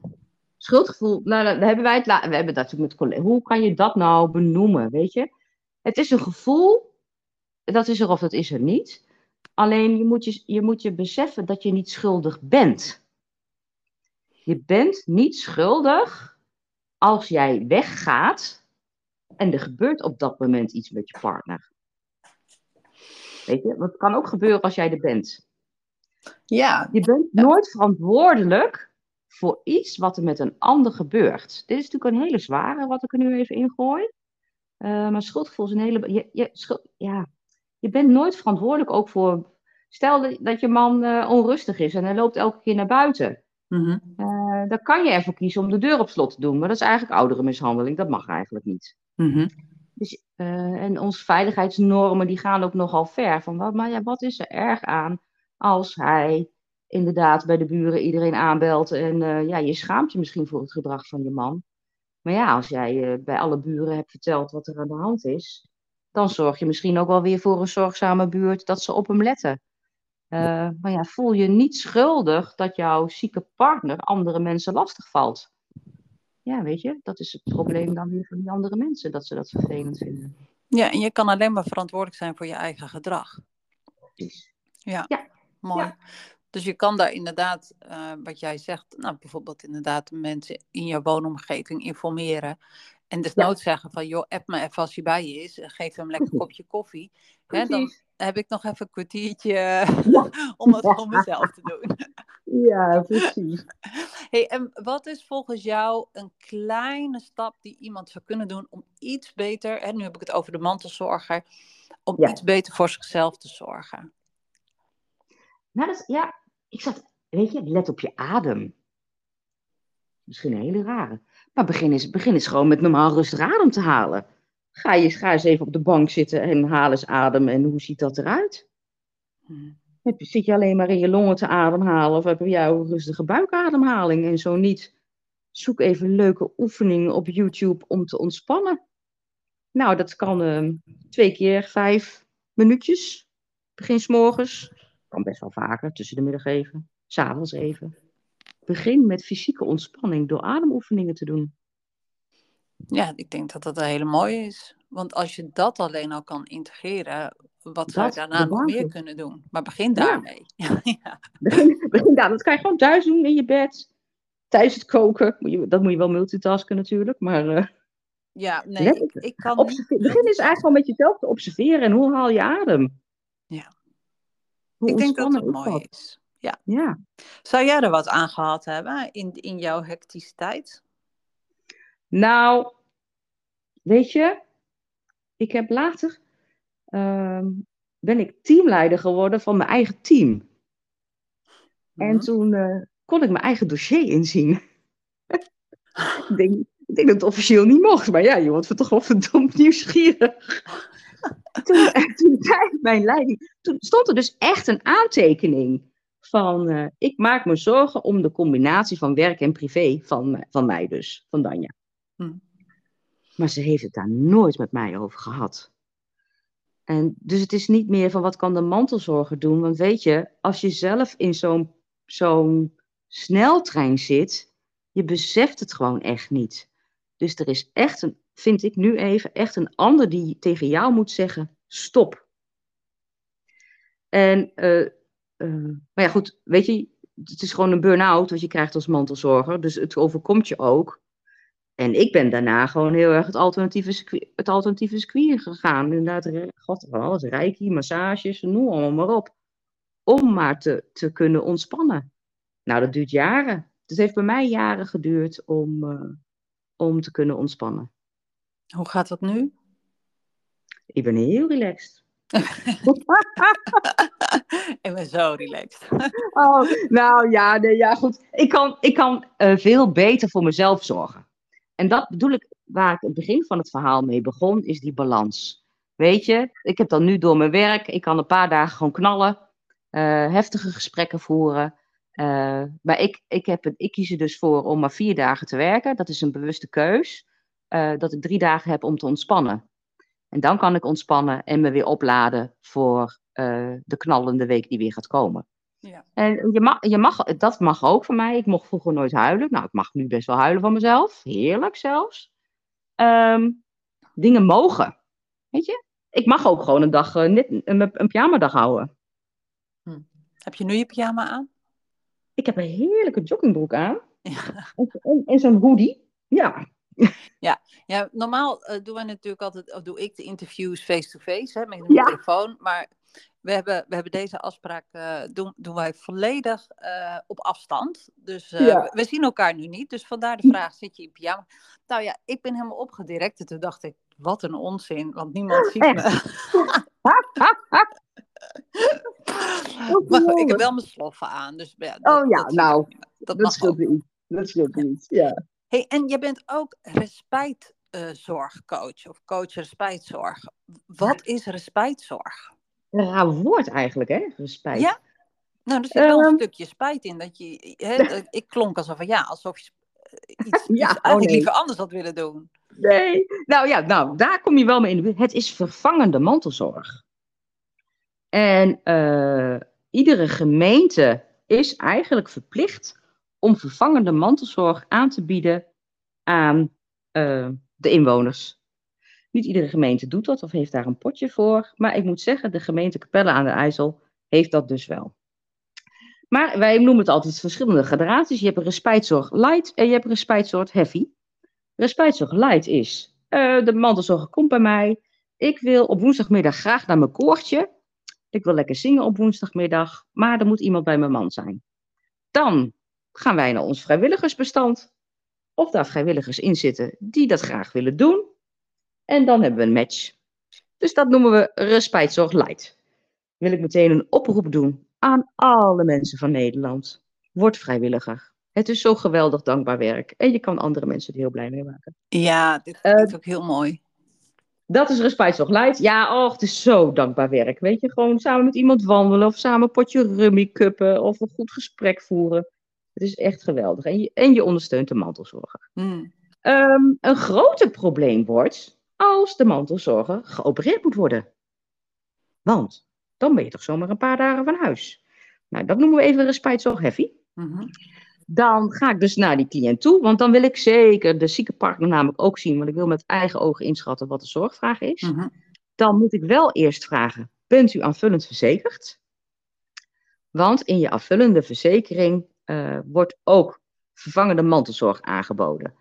Schuldgevoel, nou, hebben wij het, we hebben dat natuurlijk met collega's. Hoe kan je dat nou benoemen, weet je? Het is een gevoel, dat is er of dat is er niet. Alleen je moet je, je moet je beseffen dat je niet schuldig bent. Je bent niet schuldig als jij weggaat en er gebeurt op dat moment iets met je partner. Weet je, het kan ook gebeuren als jij er bent. Ja, Je bent nooit verantwoordelijk voor iets wat er met een ander gebeurt. Dit is natuurlijk een hele zware, wat ik er nu even ingooi. Eh maar schuldgevoel is een hele. Je, je, schuld- ja. je bent nooit verantwoordelijk ook voor. Stel dat, dat je man eh, onrustig is en hij loopt elke keer naar buiten. Eh, dan kan je ervoor kiezen om de deur op slot te doen. Maar dat is eigenlijk ouderenmishandeling. Dat mag eigenlijk niet. Mhm. Dus, eh, en onze veiligheidsnormen die gaan ook nogal ver. Van wat, maar ja, wat is er erg aan als hij inderdaad bij de buren iedereen aanbelt en eh, ja, je schaamt je misschien voor het gedrag van je man. Maar ja, als jij eh, bij alle buren hebt verteld wat er aan de hand is, dan zorg je misschien ook wel weer voor een zorgzame buurt dat ze op hem letten. Eh, maar ja, voel je niet schuldig dat jouw zieke partner andere mensen lastig valt. Ja, weet je, dat is het probleem dan weer van die andere mensen, dat ze dat vervelend vinden. ja, en je kan alleen maar verantwoordelijk zijn voor je eigen gedrag. Precies. Ja, Ja, mooi. ja. Dus je kan daar inderdaad, eh, wat jij zegt, nou, bijvoorbeeld inderdaad mensen in je woonomgeving informeren. En desnoods zeggen van, joh, app me even als hij bij je is. Geef hem lekker een kopje koffie. Hè, dan Precies. Heb ik nog even een kwartiertje Ja. om het voor mezelf te doen. Ja, precies. Hey, en wat is volgens jou een kleine stap die iemand zou kunnen doen om iets beter, hè, nu heb ik het over de mantelzorger, om Ja. iets beter voor zichzelf te zorgen? Nou, dat is, ja, ik zat, weet je, let op je adem. Misschien een hele rare. Maar begin eens, begin eens gewoon met normaal rustig adem te halen. Ga, je, ga eens even op de bank zitten en haal eens adem. En hoe ziet dat eruit? Hm. Je- Zit je alleen maar in je longen te ademhalen? Of heb je jouw rustige buikademhaling? En zo niet, zoek even leuke oefeningen op YouTube om te ontspannen. Nou, dat kan ehm, twee keer vijf minuutjes. Begin 's morgens. Kan best wel vaker, tussen de middag even. S'avonds even. Begin met fysieke ontspanning door ademoefeningen te doen. Ja, ik denk dat dat een hele mooie is. Want als je dat alleen al kan integreren, wat zou je daarna nog meer kunnen doen? Maar begin daarmee. ja. Begin, begin daar. Dat kan je gewoon thuis doen in je bed. Tijdens het koken. Moet je, dat moet je wel multitasken natuurlijk. Maar eh, ja, nee, ik, kan observe- begin eens eigenlijk gewoon met jezelf te observeren. En hoe haal je adem? Ja. Hoe Ik denk dat het is mooi dat? is. Ja. Ja. Zou jij er wat aan gehad hebben in, in jouw hectische tijd? Nou, weet je, ik heb later ehm, ben ik teamleider geworden van mijn eigen team. En Mhm. toen eh, kon ik mijn eigen dossier inzien. ik, denk, ik denk dat het officieel niet mocht, maar ja, je wordt toch wel verdomd nieuwsgierig. toen, toen zei mijn leiding, toen stond er dus echt een aantekening van, eh, ik maak me zorgen om de combinatie van werk en privé van, van mij dus, van Danja. Hm. Maar ze heeft het daar nooit met mij over gehad. En dus het is niet meer van wat kan de mantelzorger doen. Want weet je, als je zelf in zo'n zo'n sneltrein zit, Je beseft het gewoon echt niet. Dus er is echt een, vind ik nu even, echt een ander die tegen jou moet zeggen: stop. En, uh, uh, maar ja, goed, weet je, het is gewoon een burn-out wat je krijgt als mantelzorger. Dus het overkomt je ook. En ik ben daarna gewoon heel erg het alternatieve circuit, het alternatieve circuit gegaan. Inderdaad, god, van alles, reiki, massages, noem allemaal maar op. Om maar te, te kunnen ontspannen. Nou, dat duurt jaren. Het heeft bij mij jaren geduurd om, uh, om te kunnen ontspannen. Hoe gaat dat nu? Ik ben heel relaxed. ik ben zo relaxed. oh, nou ja, nee, ja, goed. Ik kan, ik kan uh, veel beter voor mezelf zorgen. En dat bedoel ik, waar ik het begin van het verhaal mee begon, is die balans. Weet je, ik heb dan nu door mijn werk, ik kan een paar dagen gewoon knallen, uh, heftige gesprekken voeren. Uh, maar ik, ik, heb ik kies er dus voor om maar vier dagen te werken. Dat is een bewuste keus. Uh, dat ik drie dagen heb om te ontspannen. En dan kan ik ontspannen en me weer opladen voor de knallende week die weer gaat komen. Ja. En je mag, je mag, dat mag ook van mij. Ik mocht vroeger nooit huilen. Nou, ik mag nu best wel huilen van mezelf. Heerlijk zelfs. Um, dingen mogen. Weet je? Ik mag ook gewoon een dag, uh, net een, een pyjama-dag houden. Hm. Heb je nu je pyjama aan? Ik heb een heerlijke joggingbroek aan. Ja. En, en, zo'n hoodie. Ja. Ja, ja normaal uh, doen we natuurlijk altijd, of doe ik de interviews face-to-face -face, met een ja. microfoon. Maar we hebben, we hebben deze afspraak, uh, doen, doen wij volledig uh, op afstand. Dus ja. we, zien elkaar nu niet. Dus vandaar de vraag, zit je in pyjama? Nou ja, ik ben helemaal opgedirect. En toen dacht ik, wat een onzin, want niemand ziet me. maar ik heb wel mijn sloffen aan. Dus, ja, dat, oh ja, dat nou, dat, dat scheelt niet. Dat scheelt niet, ja. Hey, en je bent ook respijtzorgcoach of coach respijtzorg. Wat is respijtzorg? Een raar woord eigenlijk, hè? Respijt. Ja? Nou, er zit wel um, een stukje spijt in. Dat je, hè, ik klonk alsof van ja, alsof je iets, ja, iets eigenlijk oh nee. liever anders had willen doen. Nee, nou ja, nou, daar kom je wel mee in de buurt. Het is vervangende mantelzorg. En uh, iedere gemeente is eigenlijk verplicht om vervangende mantelzorg aan te bieden aan uh, de inwoners. Niet iedere gemeente doet dat of heeft daar een potje voor, maar ik moet zeggen, de gemeente Capelle aan de IJssel heeft dat dus wel. Maar wij noemen het altijd verschillende gradaties. Je hebt een respijtzorg light en je hebt een respijtzorg heavy. Respijtzorg light is, uh, de mantelzorger komt bij mij. Ik wil op woensdagmiddag graag naar mijn koortje. Ik wil lekker zingen op woensdagmiddag, maar er moet iemand bij mijn man zijn. Dan gaan wij naar ons vrijwilligersbestand. Of daar vrijwilligers in zitten die dat graag willen doen. En dan hebben we een match. Dus dat noemen we Respijtzorg Light. Wil ik meteen een oproep doen aan alle mensen van Nederland. Word vrijwilliger. Het is zo geweldig dankbaar werk. En je kan andere mensen er heel blij mee maken. Ja, dit is uh, ook heel mooi. Dat is Respijtzorg Light. Ja, oh, het is zo dankbaar werk. Weet je, gewoon samen met iemand wandelen. Of samen een potje rummy kuppen. Of een goed gesprek voeren. Het is echt geweldig. En je, en je ondersteunt de mantelzorger. Mm. Um, een groter probleem wordt als de mantelzorger geopereerd moet worden. Want dan ben je toch zomaar een paar dagen van huis. Nou, dat noemen we even respijtzorg heavy. Mm -hmm. Dan ga ik dus naar die cliënt toe, want dan wil ik zeker de ziekenpartner namelijk ook zien, want ik wil met eigen ogen inschatten wat de zorgvraag is. Mm -hmm. Dan moet ik wel eerst vragen, bent u aanvullend verzekerd? Want in je aanvullende verzekering uh, wordt ook vervangende mantelzorg aangeboden.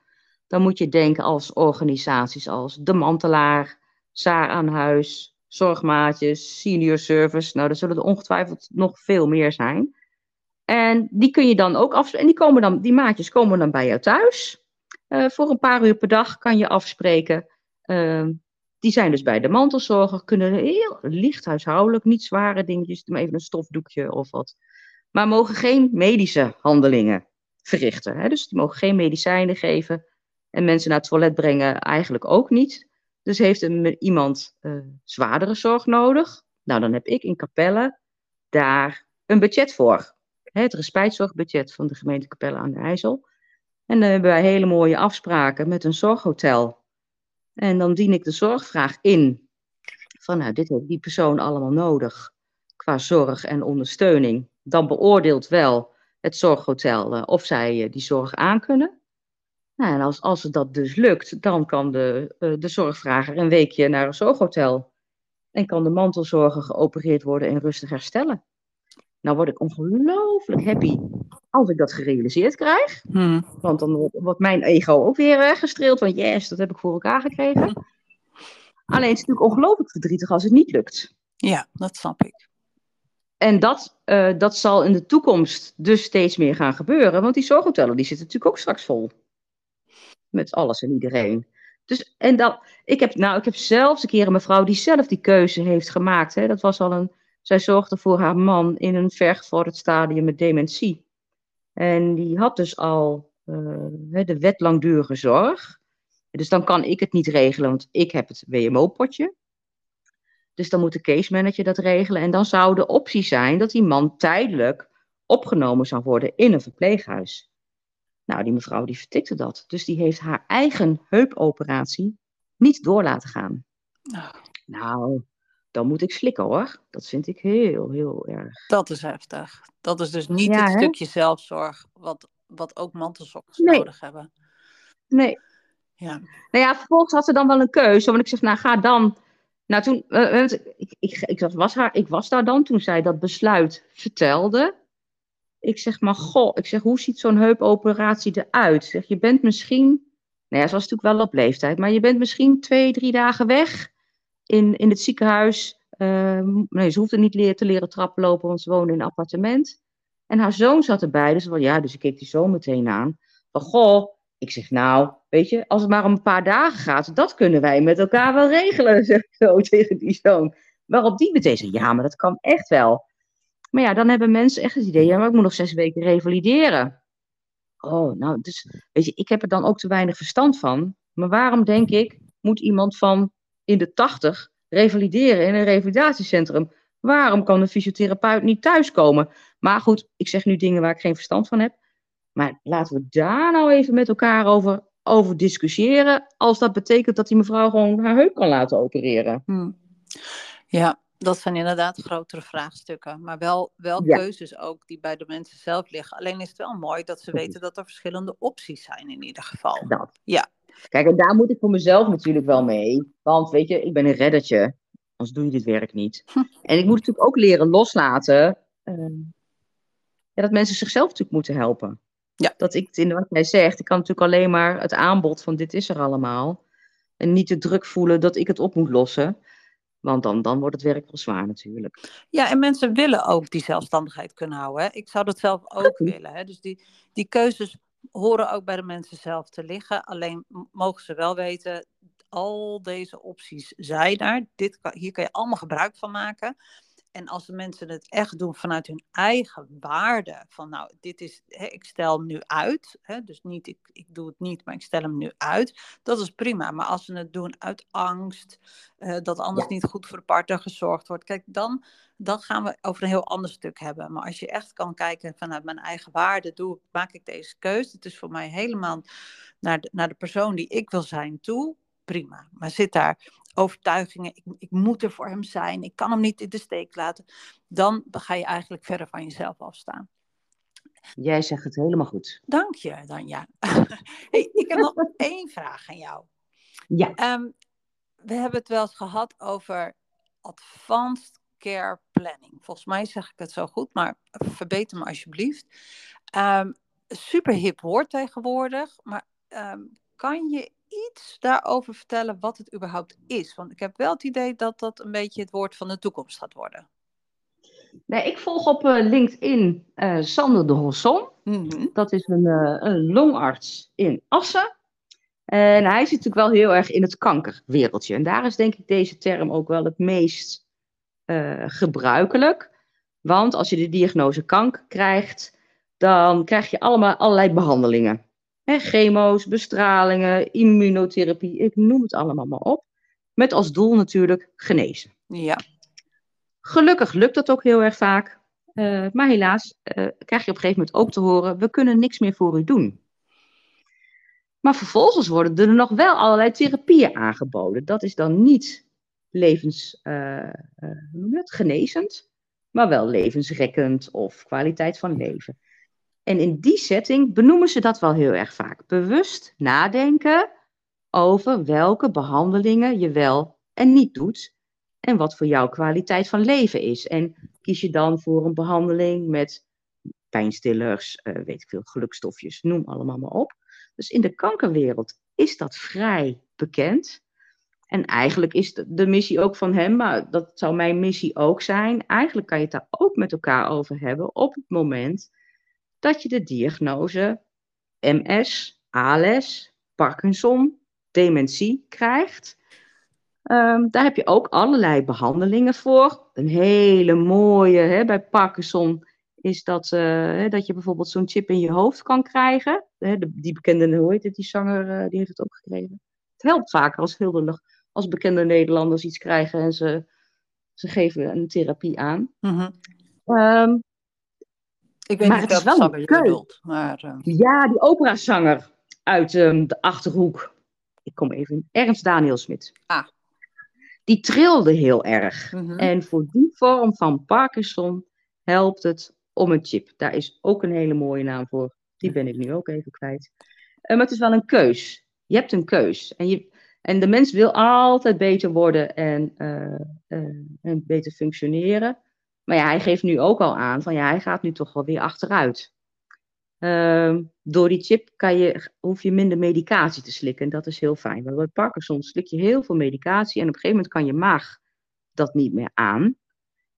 Dan moet je denken als organisaties als De Mantelaar, Saar aan Huis, Zorgmaatjes, Senior Service. Nou, er zullen er ongetwijfeld nog veel meer zijn. En die kun je dan ook afspreken. En die, komen dan, die maatjes komen dan bij jou thuis. Uh, voor een paar uur per dag kan je afspreken. Uh, die zijn dus bij de mantelzorger, kunnen heel licht huishoudelijk, niet zware dingetjes, even een stofdoekje of wat maar mogen geen medische handelingen verrichten. Hè? Dus die mogen geen medicijnen geven en mensen naar het toilet brengen eigenlijk ook niet. Dus heeft een, iemand uh, zwaardere zorg nodig? Nou, dan heb ik in Capelle daar een budget voor. Hè, het respijtzorgbudget van de gemeente Capelle aan de IJssel. En dan hebben wij hele mooie afspraken met een zorghotel. En dan dien ik de zorgvraag in. Van nou, dit heeft die persoon allemaal nodig qua zorg en ondersteuning dan beoordeelt wel het zorghotel uh, of zij uh, die zorg aankunnen. Nou, en als, als het dat dus lukt, dan kan de, uh, de zorgvrager een weekje naar een zorghotel. En kan de mantelzorger geopereerd worden en rustig herstellen. Nou word ik ongelooflijk happy als ik dat gerealiseerd krijg. Hmm. Want dan wordt mijn ego ook weer uh, gestreeld van yes, dat heb ik voor elkaar gekregen. Alleen het is natuurlijk ongelooflijk verdrietig als het niet lukt. Ja, dat snap ik. En dat, uh, dat zal in de toekomst dus steeds meer gaan gebeuren. Want die zorghotellen die zitten natuurlijk ook straks vol. Met alles en iedereen. Dus, en dan, ik, heb, nou, ik heb zelfs een keer een mevrouw die zelf die keuze heeft gemaakt. Hè. Dat was al een, zij zorgde voor haar man in een vergevorderd stadium met dementie. En die had dus al uh, de wet langdurige zorg. Dus dan kan ik het niet regelen, want ik heb het WMO-potje. Dus dan moet de case manager dat regelen. En dan zou de optie zijn dat die man tijdelijk opgenomen zou worden in een verpleeghuis. Nou, die mevrouw die vertikte dat. Dus die heeft haar eigen heupoperatie niet door laten gaan. Oh. Nou, dan moet ik slikken hoor. Dat vind ik heel, heel erg. Dat is heftig. Dat is dus niet Ja, het hè? stukje zelfzorg wat, wat ook mantelzokkers Nee. nodig hebben. Nee. Ja. Nou ja, vervolgens had ze dan wel een keuze. Want ik zeg, nou ga dan. Nou, toen, eh, eh, ik, ik, ik, was haar, ik was daar dan toen zij dat besluit vertelde. Ik zeg, maar goh, ik zeg, hoe ziet zo'n heupoperatie eruit? Zeg, je bent misschien, nou ja, ze was natuurlijk wel op leeftijd, maar je bent misschien twee, drie dagen weg in, in het ziekenhuis. Ehm, nee, ze hoefde niet leer, te leren trappen lopen, want ze woonde in een appartement. En haar zoon zat erbij, dus van, ja, dus ik keek die zoon meteen aan. Van, goh, ik zeg, nou, weet je, als het maar om een paar dagen gaat, dat kunnen wij met elkaar wel regelen, zeg ik zo tegen die zoon. Waarop die meteen zei, ja, maar dat kan echt wel. Maar ja, dan hebben mensen echt het idee, ja, maar ik moet nog zes weken revalideren. Oh, nou, dus, weet je, ik heb er dan ook te weinig verstand van. Maar waarom denk ik, moet iemand van in de tachtig revalideren in een revalidatiecentrum? Waarom kan een fysiotherapeut niet thuiskomen? Maar goed, ik zeg nu dingen waar ik geen verstand van heb. Maar laten we daar nou even met elkaar over, over discussiëren. Als dat betekent dat die mevrouw gewoon haar heup kan laten opereren. Hm. Ja, dat zijn inderdaad grotere vraagstukken. Maar wel, wel Ja. keuzes ook die bij de mensen zelf liggen. Alleen is het wel mooi dat ze weten dat er verschillende opties zijn in ieder geval. Dat. Ja. Kijk, en daar moet ik voor mezelf natuurlijk wel mee. Want weet je, ik ben een reddertje. Anders doe je dit werk niet. Hm. En ik moet natuurlijk ook leren loslaten. ehm, ja, dat mensen zichzelf natuurlijk moeten helpen. Ja. Dat ik, in wat jij zegt, ik kan natuurlijk alleen maar het aanbod van dit is er allemaal. En niet de druk voelen dat ik het op moet lossen. Want dan, dan wordt het werk wel zwaar natuurlijk. Ja, en mensen willen ook die zelfstandigheid kunnen houden. Hè? Ik zou dat zelf ook willen. Hè? Dus die, die keuzes horen ook bij de mensen zelf te liggen. Alleen mogen ze wel weten, al deze opties zijn er. Dit kan, hier kan je allemaal gebruik van maken. En als de mensen het echt doen vanuit hun eigen waarde, van nou, dit is, hè, ik stel hem nu uit, hè, dus niet ik, ik doe het niet, maar ik stel hem nu uit, dat is prima. Maar als ze het doen uit angst, eh, dat anders Ja. niet goed voor de partner gezorgd wordt, kijk, dan, dan gaan we over een heel ander stuk hebben. Maar als je echt kan kijken vanuit mijn eigen waarde, doe, maak ik deze keuze. Het is voor mij helemaal naar de, naar de persoon die ik wil zijn toe, prima. Maar zit daar overtuigingen, ik, ik moet er voor hem zijn, ik kan hem niet in de steek laten, dan ga je eigenlijk verder van jezelf afstaan. Jij zegt het helemaal goed. Dank je, Danja. hey, ik heb nog één vraag aan jou. Ja. Ehm, we hebben het wel eens gehad over advanced care planning. Volgens mij zeg ik het zo goed, maar verbeter me alsjeblieft. Ehm, super hip woord tegenwoordig, maar ehm, kan je iets daarover vertellen wat het überhaupt is? Want ik heb wel het idee dat dat een beetje het woord van de toekomst gaat worden. Nee, ik volg op eh, LinkedIn eh, Sander de Hosson. Mhm. Dat is een, eh, een longarts in Assen. En hij zit natuurlijk wel heel erg in het kankerwereldje. En daar is denk ik deze term ook wel het meest gebruikelijk. Want als je de diagnose kanker krijgt, dan krijg je allemaal allerlei behandelingen. Hè, chemo's, bestralingen, immunotherapie, ik noem het allemaal maar op. Met als doel natuurlijk genezen. Ja, Gelukkig lukt dat ook heel erg vaak. Eh, maar helaas eh, krijg je op een gegeven moment ook te horen: we kunnen niks meer voor u doen. Maar vervolgens worden er nog wel allerlei therapieën aangeboden. Dat is dan niet levens, eh, maar wel levensrekkend of kwaliteit van leven. En in die setting benoemen ze dat wel heel erg vaak. Bewust nadenken over welke behandelingen je wel en niet doet. En wat voor jou kwaliteit van leven is. En kies je dan voor een behandeling met pijnstillers, uh, weet ik veel, gelukstofjes, noem allemaal maar op. Dus in de kankerwereld is dat vrij bekend. En eigenlijk is de, missie ook van hem, maar dat zou mijn missie ook zijn. Eigenlijk kan je het daar ook met elkaar over hebben op het moment dat je de diagnose MS, ALS, Parkinson, dementie krijgt. Um, daar heb je ook allerlei behandelingen voor. Een hele mooie hè, bij Parkinson is dat, uh, dat je bijvoorbeeld zo'n chip in je hoofd kan krijgen. Hè, de, die bekende, hoe heet het, die zanger, uh, die heeft het ook gekregen. Het helpt vaker als, heel, als bekende Nederlanders iets krijgen en ze, ze geven een therapie aan. Mm -hmm. um, ik weet maar niet welke zanger je bedoelt. Maar, uh... Ja, die operazanger uit um, de Achterhoek. Ik kom even Ernst Daniel Smit. Ah. Die trilde heel erg. Mm -hmm. En voor die vorm van Parkinson helpt het om een chip. Daar is ook een hele mooie naam voor. Die ben ik nu ook even kwijt. Uh, maar het is wel een keus. Je hebt een keus. En, je, en de mens wil altijd beter worden en, uh, en beter functioneren. Maar ja, hij geeft nu ook al aan van ja, hij gaat nu toch wel weer achteruit. Uh, door die chip kan je, hoef je minder medicatie te slikken. En dat is heel fijn. Want bij Parkinson slik je heel veel medicatie. En op een gegeven moment kan je maag dat niet meer aan.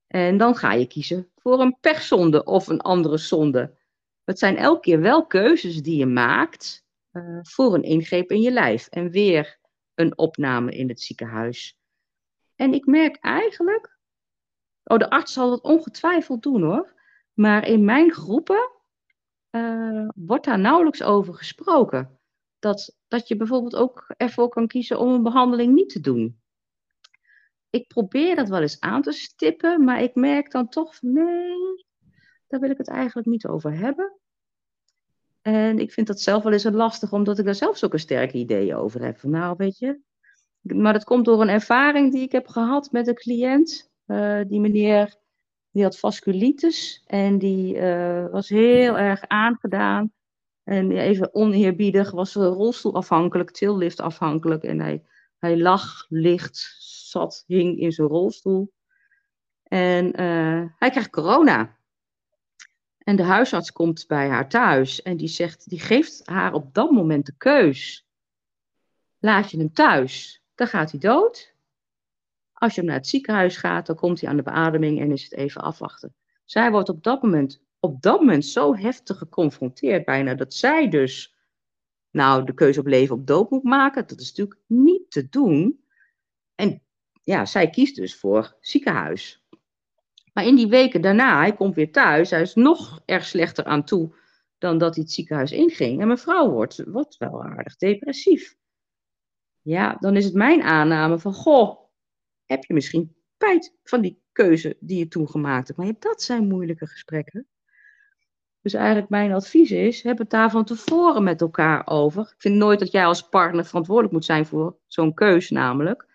En dan ga je kiezen voor een pechzonde of een andere zonde. Het zijn elke keer wel keuzes die je maakt uh, voor een ingreep in je lijf. En weer een opname in het ziekenhuis. En ik merk eigenlijk Oh, de arts zal dat ongetwijfeld doen hoor. Maar in mijn groepen uh, wordt daar nauwelijks over gesproken. Dat, dat je bijvoorbeeld ook ervoor kan kiezen om een behandeling niet te doen. Ik probeer dat wel eens aan te stippen, maar ik merk dan toch van nee, daar wil ik het eigenlijk niet over hebben. En ik vind dat zelf wel eens lastig, omdat ik daar zelf een sterke ideeën over heb. Van, nou, weet je. Maar dat komt door een ervaring die ik heb gehad met een cliënt. Uh, die meneer die had vasculitis en die uh, was heel erg aangedaan. En even oneerbiedig, was rolstoelafhankelijk, tilliftafhankelijk. En hij, hij lag, licht, zat, hing in zijn rolstoel. En uh, hij krijgt corona. En de huisarts komt bij haar thuis en die, zegt, die geeft haar op dat moment de keus. Laat je hem thuis, dan gaat hij dood. Als je naar het ziekenhuis gaat, dan komt hij aan de beademing en is het even afwachten. Zij wordt op dat moment, op dat moment zo heftig geconfronteerd bijna dat zij dus nou de keuze op leven op dood moet maken. Dat is natuurlijk niet te doen. En ja, zij kiest dus voor ziekenhuis. Maar in die weken daarna, hij komt weer thuis, hij is nog erg slechter aan toe dan dat hij het ziekenhuis inging. En mevrouw wordt, wordt wel aardig depressief. Ja, dan is het mijn aanname van, goh, heb je misschien spijt van die keuze die je toen gemaakt hebt. Maar dat zijn moeilijke gesprekken. Dus eigenlijk mijn advies is, heb het daar van tevoren met elkaar over. Ik vind nooit dat jij als partner verantwoordelijk moet zijn voor zo'n keuze namelijk.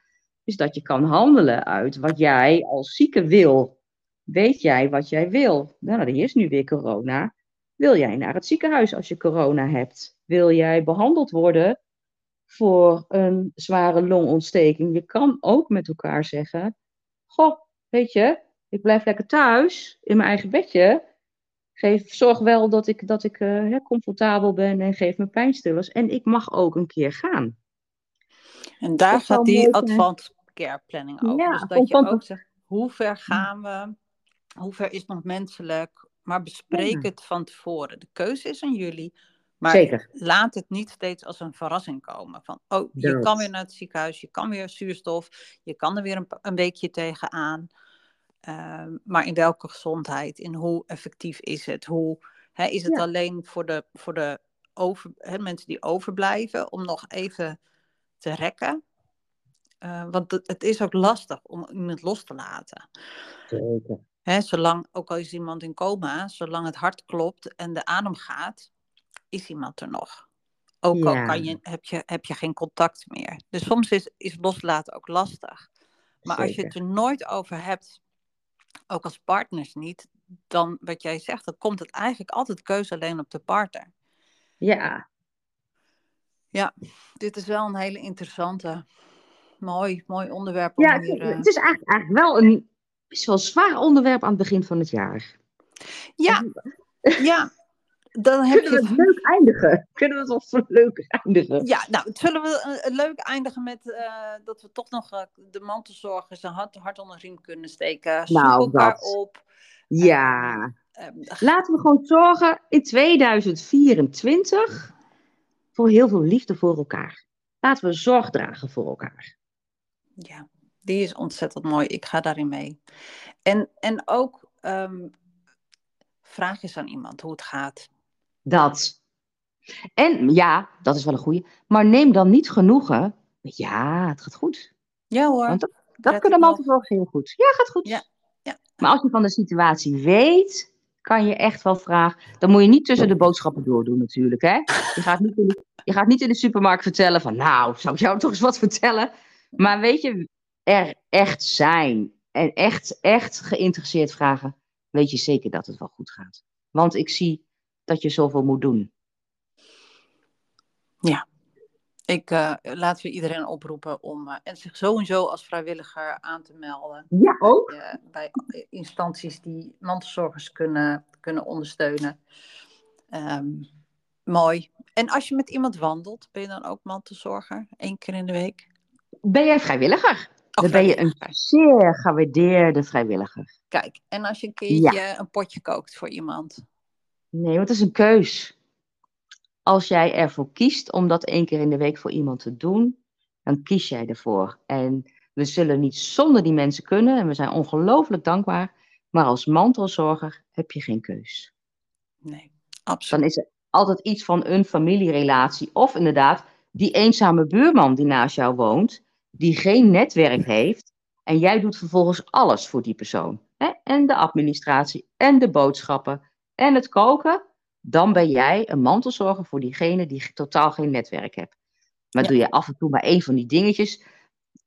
Is dat je kan handelen uit wat jij als zieke wil. Weet jij wat jij wil? Nou, er is nu weer corona. Wil jij naar het ziekenhuis als je corona hebt? Wil jij behandeld worden voor een zware longontsteking. Je kan ook met elkaar zeggen: Goh, weet je, ik blijf lekker thuis in mijn eigen bedje. Geef, zorg wel dat ik, dat ik uh, comfortabel ben en geef me pijnstillers. En ik mag ook een keer gaan. En daar gaat die advanced care planning over. Ja, dus dat je ook zegt, hoe ver gaan we? Hoe ver is nog menselijk? Maar bespreek het van tevoren. De keuze is aan jullie. Maar Zeker. laat het niet steeds als een verrassing komen. Van, oh, je kan weer naar het ziekenhuis, je kan weer zuurstof, je kan er weer een, een weekje tegenaan. Uh, maar in welke gezondheid, in hoe effectief is het? Hoe, hè, is het alleen voor de, voor de over, hè, mensen die overblijven om nog even te rekken? Uh, want het, het, is ook lastig om iemand los te laten. Zeker. Hè, zolang, ook al is iemand in coma, zolang het hart klopt en de adem gaat, is iemand er nog. Ook al kan je, heb, je, heb je geen contact meer. Dus soms is, is loslaten ook lastig. Maar als je het er nooit over hebt, ook als partners niet, dan wat jij zegt, dan komt het eigenlijk altijd keuze alleen op de partner. Ja. Ja, dit is wel een hele interessante, mooi, mooi onderwerp. Om Ja, hier, eh, het is eigenlijk, eigenlijk wel een best wel zwaar onderwerp aan het begin van het jaar. Ja, ja. Dan heb Kunnen we je het leuk eindigen? Kunnen we het een leuk eindigen? Ja, nou, zullen we leuk eindigen met eh, dat we toch nog eh, de mantelzorgers een hart, hart onder de riem kunnen steken. Zoek Nou, elkaar dat. op. Ja. Ehm, Laten we gewoon zorgen in 2024 voor heel veel liefde voor elkaar. Laten we zorg dragen voor elkaar. ja, die is ontzettend mooi. Ik ga daarin mee. En, en ook ehm, vraag eens aan iemand hoe het gaat. Dat. En ja, dat is wel een goeie. Maar neem dan niet genoegen. Ja, het gaat goed. Ja hoor. Want dat, dat kunnen nog. mantelzorgers heel goed. Ja, gaat goed. Ja, ja. Maar als je van de situatie weet, kan je echt wel vragen. Dan moet je niet tussen de boodschappen doordoen natuurlijk. Hè? Je, gaat niet in de, je gaat niet in de supermarkt vertellen van nou, zou ik jou toch eens wat vertellen? Maar weet je, er echt zijn en echt, echt geïnteresseerd vragen, weet je zeker dat het wel goed gaat. Want ik zie dat je zoveel moet doen. Ik eh, laten we iedereen oproepen om eh, en zich sowieso als vrijwilliger aan te melden. Ja, ook. eh, bij instanties die mantelzorgers kunnen, kunnen ondersteunen. Ehm, mooi. En als je met iemand wandelt, ben je dan ook mantelzorger? Eén keer in de week? Ben jij vrijwilliger? Of Dan ben je een zeer gewaardeerde vrijwilliger. Kijk, en als je een keertje een potje kookt voor iemand? Nee, want het is een keus. Als jij ervoor kiest om dat één keer in de week voor iemand te doen, dan kies jij ervoor. En we zullen niet zonder die mensen kunnen en we zijn ongelooflijk dankbaar. Maar als mantelzorger heb je geen keus. Nee, Dan absoluut. is er altijd iets van een familierelatie. Of inderdaad, die eenzame buurman die naast jou woont, die geen netwerk heeft. En jij doet vervolgens alles voor die persoon. Hè? En de administratie, en de boodschappen, en het koken. Dan ben jij een mantelzorger voor diegene die totaal geen netwerk heeft. Maar Ja. doe je af en toe maar één van die dingetjes.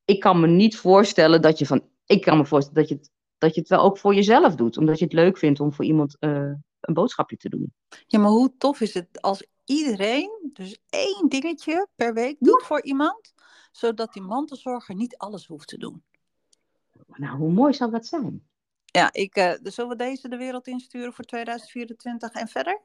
Ik kan me niet voorstellen dat je van. Ik kan me voorstellen dat je het, dat je het wel ook voor jezelf doet. Omdat je het leuk vindt om voor iemand eh, een boodschapje te doen. Ja, maar hoe tof is het als iedereen dus één dingetje per week doet voor iemand, zodat die mantelzorger niet alles hoeft te doen? Nou, hoe mooi zou dat zijn? Ja, ik, dus zullen we deze de wereld insturen voor 2024 en verder?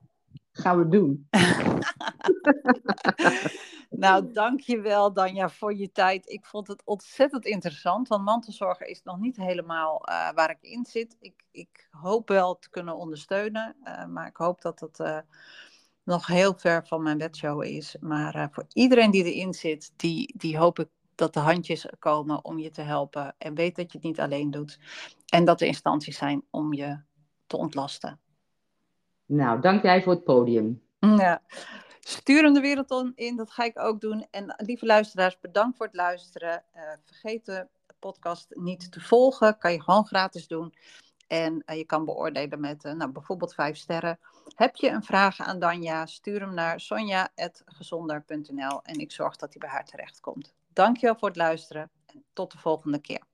Gaan we doen. Nou, dankjewel Danja voor je tijd. Ik vond het ontzettend interessant, want mantelzorger is nog niet helemaal eh, waar ik in zit. Ik, ik hoop wel te kunnen ondersteunen, eh, maar ik hoop dat het eh, nog heel ver van mijn bedshow is. Maar voor iedereen die erin zit, die, die hoop ik dat de handjes komen om je te helpen. En weet dat je het niet alleen doet. En dat er instanties zijn om je te ontlasten. Nou, dank jij voor het podium. Ja. Stuur hem de wereld in, dat ga ik ook doen. En lieve luisteraars, bedankt voor het luisteren. Eh, vergeet de podcast niet te volgen, kan je gewoon gratis doen. En eh, je kan beoordelen met eh, nou, bijvoorbeeld vijf sterren. Heb je een vraag aan Danja, stuur hem naar sonja.gezonder.nl en ik zorg dat hij bij haar terechtkomt. Dankjewel voor het luisteren en tot de volgende keer.